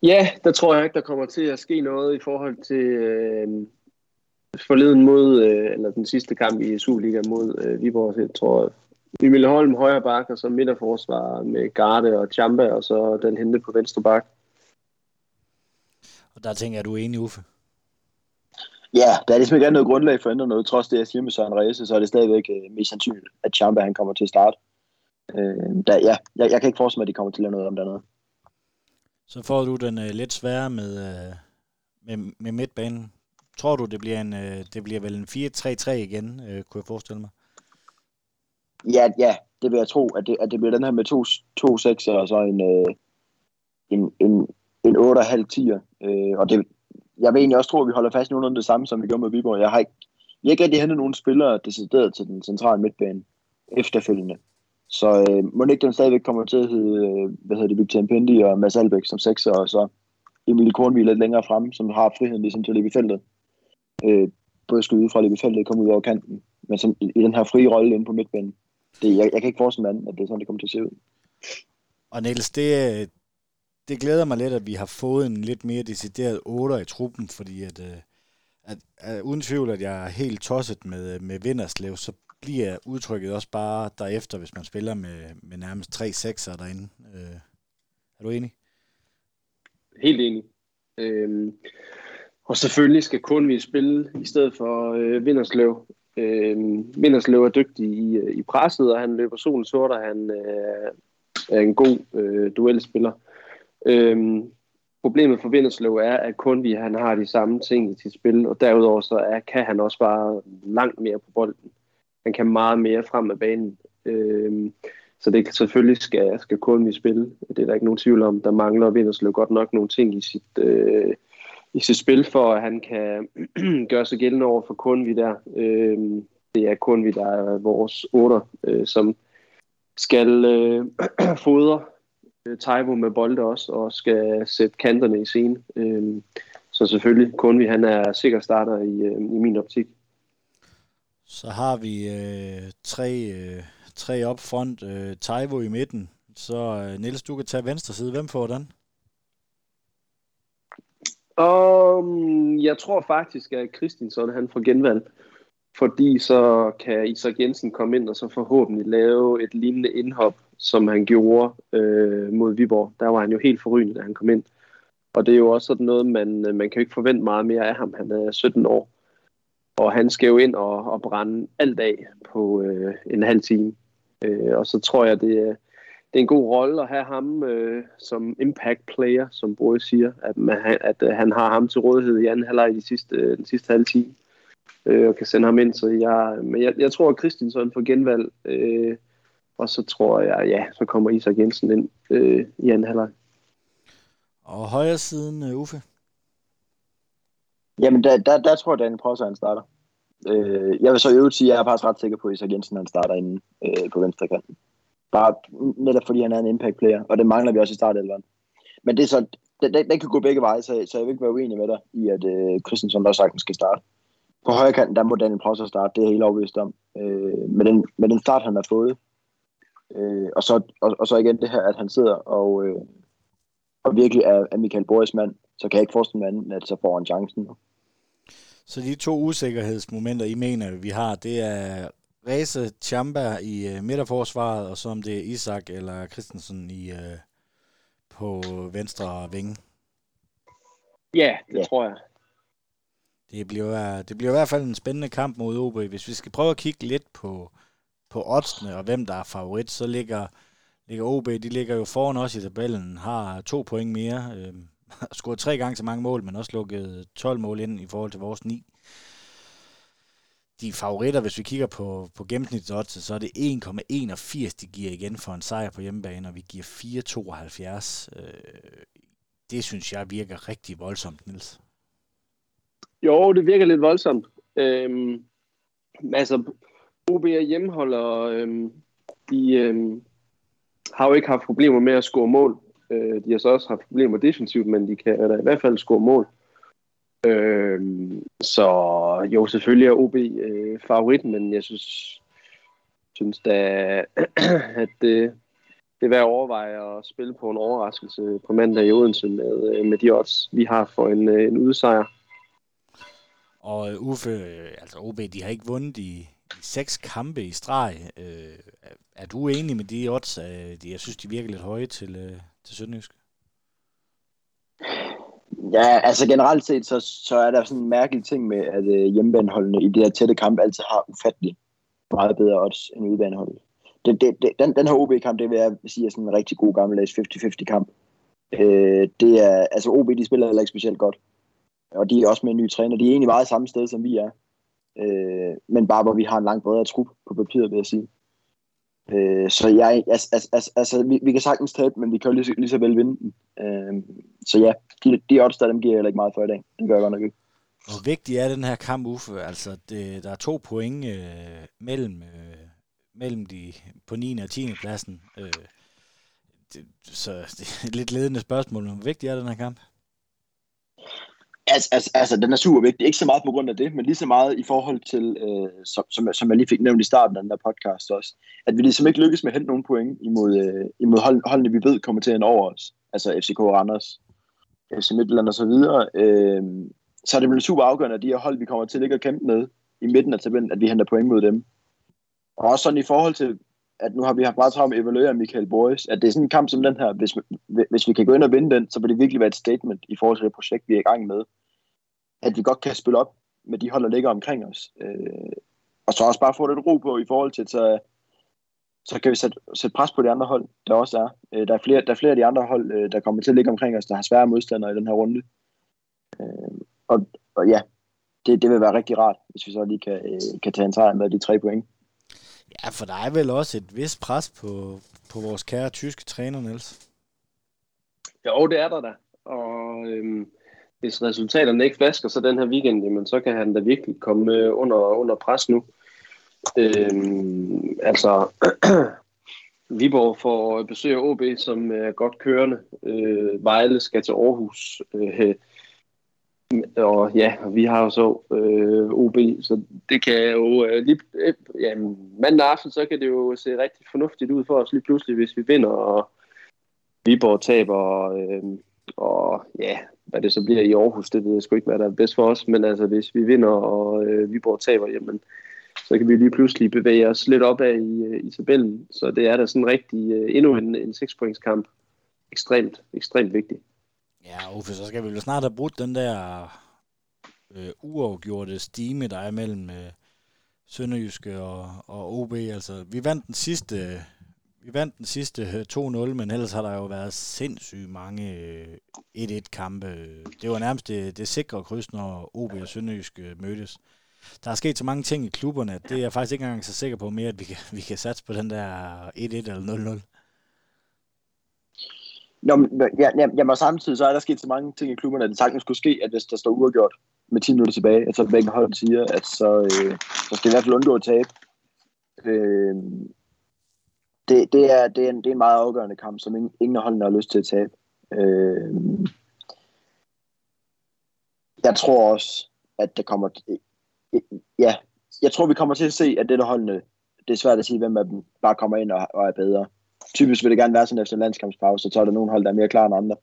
Ja, der tror jeg ikke, der kommer til at ske noget i forhold til øh, forleden mod, øh, eller den sidste kamp i Superliga mod øh, Viborg. Jeg tror, jeg. Emil Holm højre bak, og så midterforsvar med Garde og Champa, og så den hente på venstre bak. Der tænker jeg, du er enig, Uffe? Ja, der er ligesom ikke noget grundlag for at ændre noget. Trods det, jeg siger med Søren Reise, så er det stadigvæk øh, mest sandsynligt, at Champa han kommer til at starte. Øh, der, ja, jeg, jeg kan ikke forestille mig, at de kommer til at lave noget om dernede. Så får du den øh, lidt sværere med, øh, med, med midtbanen. Tror du, det bliver, en, øh, det bliver vel en 4-3-3 igen, øh, kunne jeg forestille mig? Ja, ja, det vil jeg tro, at det, at det bliver den her med to, to sekser og så en, øh, en, en, en 8,5 10'er. Øh, og det, jeg vil egentlig også tro, at vi holder fast nogenlunde det samme, som vi gjorde med Viborg. Jeg har ikke, jeg har ikke rigtig hentet nogen spillere decideret til den centrale midtbane efterfølgende. Så øh, må ikke den stadigvæk kommer til at hedde, øh, hvad hedder det, Victor Impendi og Mads Albeck som sekser, og så Emil Kornvig lidt længere frem, som har friheden ligesom til at løbe i feltet. Øh, både skyde ud fra at løbe i feltet og komme ud over kanten, men som, i, i den her frie rolle inde på midtbanen. Det, jeg, jeg kan ikke forestille mig, at det er sådan, det kommer til at se ud. Og Niels, det, det glæder mig lidt, at vi har fået en lidt mere decideret 8 i truppen, fordi at, at, at, at, uden tvivl, at jeg er helt tosset med, øh, med Vinderslev, så bliver udtrykket også bare derefter, hvis man spiller med, med nærmest tre sekser derinde. Øh, er du enig? Helt enig. Øhm, og selvfølgelig skal kun vi spille i stedet for øh, Vinderslev. Øhm, Vinderslev er dygtig i, øh, i presset, og han løber solen sort, og han øh, er en god øh, duelspiller. Øhm, problemet for Vinderslev er, at kun vi han har de samme ting i sit spil, og derudover så er, kan han også bare langt mere på bolden. Han kan meget mere frem af banen. Øhm, så det kan selvfølgelig skal, skal kun vi spille. Det er der ikke nogen tvivl om. Der mangler Vinderslev godt nok nogle ting i sit, øh, i sit spil, for at han kan gøre sig gældende over for kun vi der. Øhm, det er kun vi, der er vores otter, øh, som skal øh, fodre Taibo med bolde også, og skal sætte kanterne i scene. Øh, så selvfølgelig, kun vi, han er sikker starter i, øh, i min optik. Så har vi øh, tre, øh, tre op front, øh, Taivo i midten. Så øh, Niels, du kan tage venstre side. Hvem får den? Um, jeg tror faktisk, at Christiansen han får genvalg. Fordi så kan Isak Jensen komme ind og så forhåbentlig lave et lignende indhop, som han gjorde øh, mod Viborg. Der var han jo helt forrygende, da han kom ind. Og det er jo også sådan noget, man, øh, man kan jo ikke forvente meget mere af ham. Han er 17 år. Og han skal jo ind og, og brænde alt af på øh, en halv time. Øh, og så tror jeg, det er, det er en god rolle at have ham øh, som impact player, som Boje siger, at, man, at øh, han har ham til rådighed i anden halvleg de sidste, øh, den sidste halve time, øh, og kan sende ham ind. Så jeg, men jeg, jeg tror, at Christensen får genvalg, øh, og så tror jeg, ja, så kommer Isak Jensen ind øh, i anden halvleg. Og højre siden, uh, Uffe? Jamen, der, der, der tror jeg, Daniel Prosser, han starter. Øh, jeg vil så øvrigt sige, at jeg er faktisk ret sikker på, at Isak Jensen han starter inde øh, på venstre kanten. Bare netop fordi han er en impact player, og det mangler vi også i startelveren. Men det er så, den, den, kan gå begge veje, så, så jeg vil ikke være uenig med dig i, at øh, Christensen også sagtens skal starte. På højre kanten, der må Daniel Prosser starte, det er helt overbevist om. Øh, med, den, med den start, han har fået. Øh, og, så, og, og, så igen det her, at han sidder og, øh, og virkelig er, er Michael Boris mand, så kan jeg ikke forestille mig andet, at så får han chancen. Så de to usikkerhedsmomenter, I mener, vi har, det er Reze Chamba i uh, midterforsvaret, og så om det er Isak eller Christensen i, uh, på venstre vinge. Ja, det ja. tror jeg. Det bliver, det bliver i hvert fald en spændende kamp mod OB. Hvis vi skal prøve at kigge lidt på, på oddsene og hvem der er favorit, så ligger, ligger OB, de ligger jo foran os i tabellen, har to point mere. Øh, scoret tre gange så mange mål, men også lukket 12 mål ind i forhold til vores 9. De favoritter, hvis vi kigger på, på gennemsnitsoddset, så er det 1,81, de giver igen for en sejr på hjemmebane, og vi giver 4,72. Øh, det synes jeg virker rigtig voldsomt, Nils. Jo, det virker lidt voldsomt. Øhm, altså, OB er hjemmeholder, øhm, de øhm, har jo ikke haft problemer med at score mål. Øh, de har så også haft problemer defensivt, men de kan da i hvert fald score mål. Øh, så jo, selvfølgelig er OB øh, favorit, men jeg synes, synes da, at det, det er værd at overveje at spille på en overraskelse på mandag i Odense med, øh, med de odds, vi har for en, øh, en udsejr. Og øh, Uffe, altså OB, de har ikke vundet i seks kampe i streg. Øh, er du enig med de odds? Øh, jeg synes, de virker lidt høje til, øh, til Sønderjysk? Ja, altså generelt set, så, så er der sådan en mærkelig ting med, at øh, hjemmebaneholdene i de her tætte kampe altid har ufattelig meget bedre odds end udebaneholdet. Det, det, det, den, den her OB-kamp, det vil jeg sige er sådan en rigtig god gammeldags 50-50 kamp. Øh, det er, altså OB, de spiller heller ikke specielt godt. Og de er også med en ny træner. De er egentlig meget samme sted, som vi er. Øh, men bare hvor vi har en langt bredere trup på papiret, vil jeg sige. Øh, så jeg, altså, altså, altså vi, vi kan sagtens tabe, men vi kan jo lige, lige så vel vinde den. Øh, så ja, de, de odds der, dem giver jeg heller ikke meget for i dag. Det gør jeg godt nok ikke. Hvor vigtig er den her kamp, Uffe? Altså, det, der er to point øh, mellem, øh, mellem de på 9. og 10. pladsen. Øh, det, så det er et lidt ledende spørgsmål, men hvor vigtig er den her kamp? Altså, altså, altså, den er super vigtig. Ikke så meget på grund af det, men lige så meget i forhold til, øh, som, som, som jeg lige fik nævnt i starten af den der podcast også, at vi ligesom ikke lykkes med at hente nogen point imod, øh, imod hold, holdene, vi ved kommer til at over os. Altså FCK Randers, FC Midtjylland og så videre. Øh, så er det vel super afgørende, at de her hold, vi kommer til at ligge og kæmpe med i midten af tabellen, at vi henter point mod dem. Og også sådan i forhold til, at nu har vi haft meget travlt med at evaluere Michael Boris, at det er sådan en kamp som den her, hvis, hvis vi kan gå ind og vinde den, så vil det virkelig være et statement i forhold til det projekt, vi er i gang med at vi godt kan spille op med de hold, der ligger omkring os. Øh, og så også bare få lidt ro på i forhold til, så, så kan vi sætte, sætte pres på de andre hold, der også er. Øh, der, er flere, der er flere af de andre hold, øh, der kommer til at ligge omkring os, der har svære modstandere i den her runde. Øh, og, og ja, det, det vil være rigtig rart, hvis vi så lige kan, øh, kan tage en sejr med de tre point. Ja, for der er vel også et vis pres på, på vores kære tyske træner, Niels. Jo, det er der da. Og øhm, hvis resultaterne ikke flasker så den her weekend, jamen, så kan han da virkelig komme øh, under, under pres nu. Øhm, altså, Viborg får besøg af OB, som er godt kørende. Øh, Vejle skal til Aarhus. Øh, og ja, vi har jo så øh, OB, så det kan jo øh, lige, øh, ja, mandag aften, så kan det jo se rigtig fornuftigt ud for os lige pludselig, hvis vi vinder, og Viborg taber, øh, og ja, hvad det så bliver i Aarhus, det ved jeg sgu ikke, hvad der er bedst for os, men altså hvis vi vinder, og øh, Viborg taber, jamen, så kan vi lige pludselig bevæge os lidt opad i, øh, i tabellen, så det er da sådan rigtig øh, endnu en, en 6-pointskamp. Ekstremt, ekstremt vigtigt. Ja, Uffe, så skal vi jo snart have brudt den der øh, uafgjorte stime, der er mellem øh, Sønderjyske og, og OB. Altså, vi vandt den sidste vi vandt den sidste øh, 2-0, men ellers har der jo været sindssygt mange øh, 1-1-kampe. Det var nærmest det, det sikre kryds, når OB og Sønderjysk øh, mødtes. Der er sket så mange ting i klubberne, at det er jeg faktisk ikke engang så sikker på mere, at vi kan, vi kan satse på den der 1-1 eller 0-0. Nå, men, ja, ja, men samtidig så er der sket så mange ting i klubberne, at det sagtens skulle ske, at hvis der står uafgjort med 10 minutter tilbage, at så begge hold siger, at så, øh, så skal i hvert fald undgå at tabe. Øh, det, det, er, det, er en, det er en meget afgørende kamp, som ingen, ingen af holdene har lyst til at tabe. Øh, jeg tror også, at det kommer... Øh, øh, ja, jeg tror, vi kommer til at se, at det der holdene, det er svært at sige, hvem af dem bare kommer ind og, og er bedre typisk vil det gerne være sådan efter landskampspause, så er der nogle hold, der er mere klar end andre.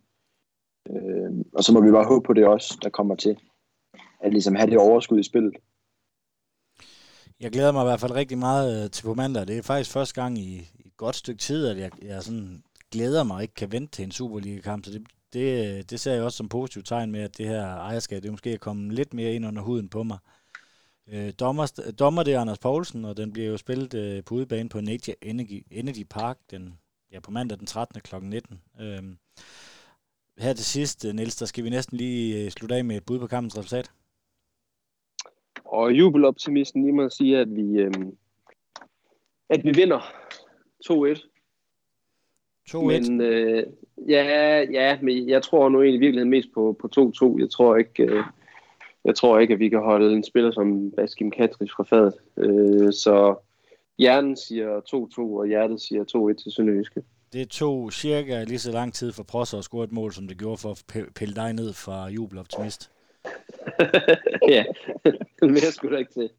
Øh, og så må vi bare håbe på det også, der kommer til at ligesom have det overskud i spillet. Jeg glæder mig i hvert fald rigtig meget øh, til på mandag. Det er faktisk første gang i, et godt stykke tid, at jeg, jeg sådan glæder mig og ikke kan vente til en Superliga-kamp. Så det, det, øh, det ser jeg også som positivt tegn med, at det her ejerskab, det måske er kommet lidt mere ind under huden på mig. Øh, dommer, dommer det er Anders Poulsen, og den bliver jo spillet øh, på udebane på Energy, Energy Park den, ja, på mandag den 13. kl. 19. Øh, her til sidst, øh, Niels, der skal vi næsten lige øh, slutte af med et bud på kampens resultat. Og jubeloptimisten lige må sige, at vi, øh, at vi vinder 2-1. 2-1? Men, øh, ja, ja, men jeg tror nu egentlig i virkeligheden mest på, på 2-2. Jeg tror ikke... Øh, jeg tror ikke, at vi kan holde en spiller som Baskim Katris fra fadet. Øh, så hjernen siger 2-2, og hjertet siger 2-1 til Sønderjyske. Det tog cirka lige så lang tid for Prosser at score et mål, som det gjorde for at pille dig ned fra jubeloptimist. ja, mere skulle der ikke til.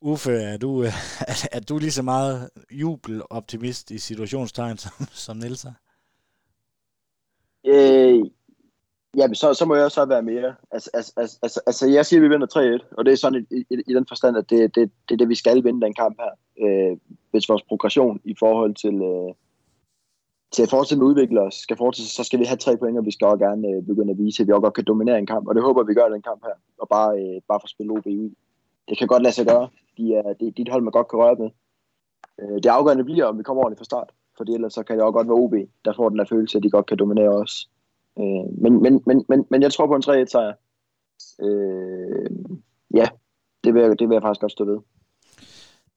Uffe, er du, er du lige så meget jubeloptimist i situationstegn som, som Niels er? Øh, Ja, så, så må jeg så være mere. Altså, altså, altså, altså, altså jeg siger, at vi vinder 3-1, og det er sådan i, i, i den forstand, at det, det, det er det, vi skal vinde den kamp her. Øh, hvis vores progression i forhold til, øh, til at fortsætte med at udvikle os, skal fortsætte, så skal vi have tre point, og vi skal også gerne øh, begynde at vise, at vi også godt kan dominere en kamp, og det håber vi gør den kamp her, og bare, øh, bare få spillet OB ud. Det kan godt lade sig gøre. De er, det, de er et hold, man godt kan røre med. Øh, det afgørende bliver, om vi kommer ordentligt fra start, for ellers så kan det også godt være OB, der får den der følelse, at de godt kan dominere os. Øh, men, men, men, men, men jeg tror på en 3-1 sejr. Øh, ja, det vil, jeg, det vil jeg faktisk godt stå ved.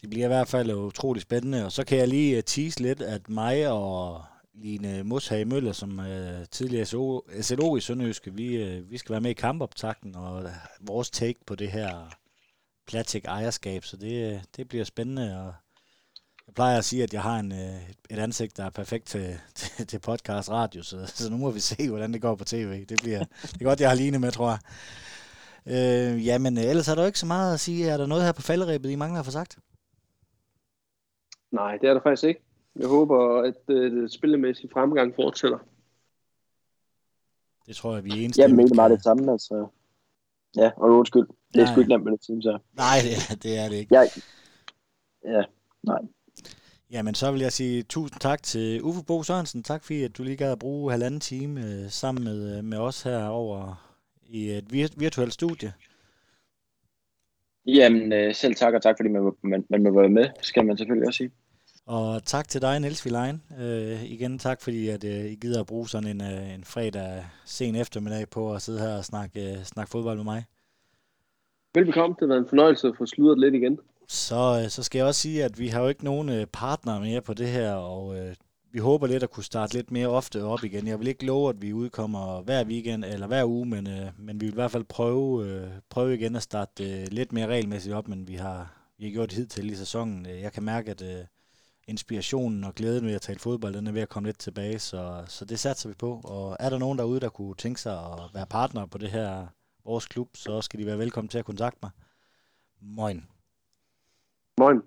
Det bliver i hvert fald utrolig spændende, og så kan jeg lige øh, tease lidt, at mig og Line Moshage Møller, som er tidligere SO, SLO i Sønderjyske, vi, øh, vi skal være med i kampoptakten, og øh, vores take på det her Platik ejerskab, så det, det bliver spændende, og plejer at sige, at jeg har en, øh, et ansigt, der er perfekt til, til, til podcast radio, så, så nu må vi se, hvordan det går på tv. Det bliver det er godt, jeg har Line med, tror jeg. Øh, ja, men ellers er der jo ikke så meget at sige. Er der noget her på falderæbet, I mangler at få sagt? Nej, det er der faktisk ikke. Jeg håber, at øh, det spillemæssige fremgang fortsætter. Det tror jeg, vi er eneste. Jeg mener meget det samme, altså. Ja, og undskyld. Det er sgu ikke nemt med det team, så. Nej, det, det er det ikke. Jeg, ja, nej. Jamen, så vil jeg sige tusind tak til Uffe Bo Sørensen. Tak fordi, at du lige gad at bruge halvanden time øh, sammen med, øh, med os her over i et virtuelt studie. Jamen, øh, selv tak, og tak fordi man, man, man må være med, skal man selvfølgelig også sige. Og tak til dig, Niels Vilein. Øh, igen tak, fordi at, øh, I gider at bruge sådan en, øh, en fredag sen eftermiddag på at sidde her og snakke, øh, snakke fodbold med mig. Velbekomme. Det har været en fornøjelse at få sludret lidt igen. Så, øh, så skal jeg også sige, at vi har jo ikke nogen øh, partner mere på det her, og øh, vi håber lidt at kunne starte lidt mere ofte op igen. Jeg vil ikke love, at vi udkommer hver weekend eller hver uge, men, øh, men vi vil i hvert fald prøve, øh, prøve igen at starte øh, lidt mere regelmæssigt op, men vi har, vi har gjort hidtil i sæsonen. Øh, jeg kan mærke, at øh, inspirationen og glæden ved at tale fodbold, den er ved at komme lidt tilbage, så, så det satser vi på. Og er der nogen derude, der kunne tænke sig at være partner på det her vores klub, så skal de være velkommen til at kontakte mig. Moin. Moin.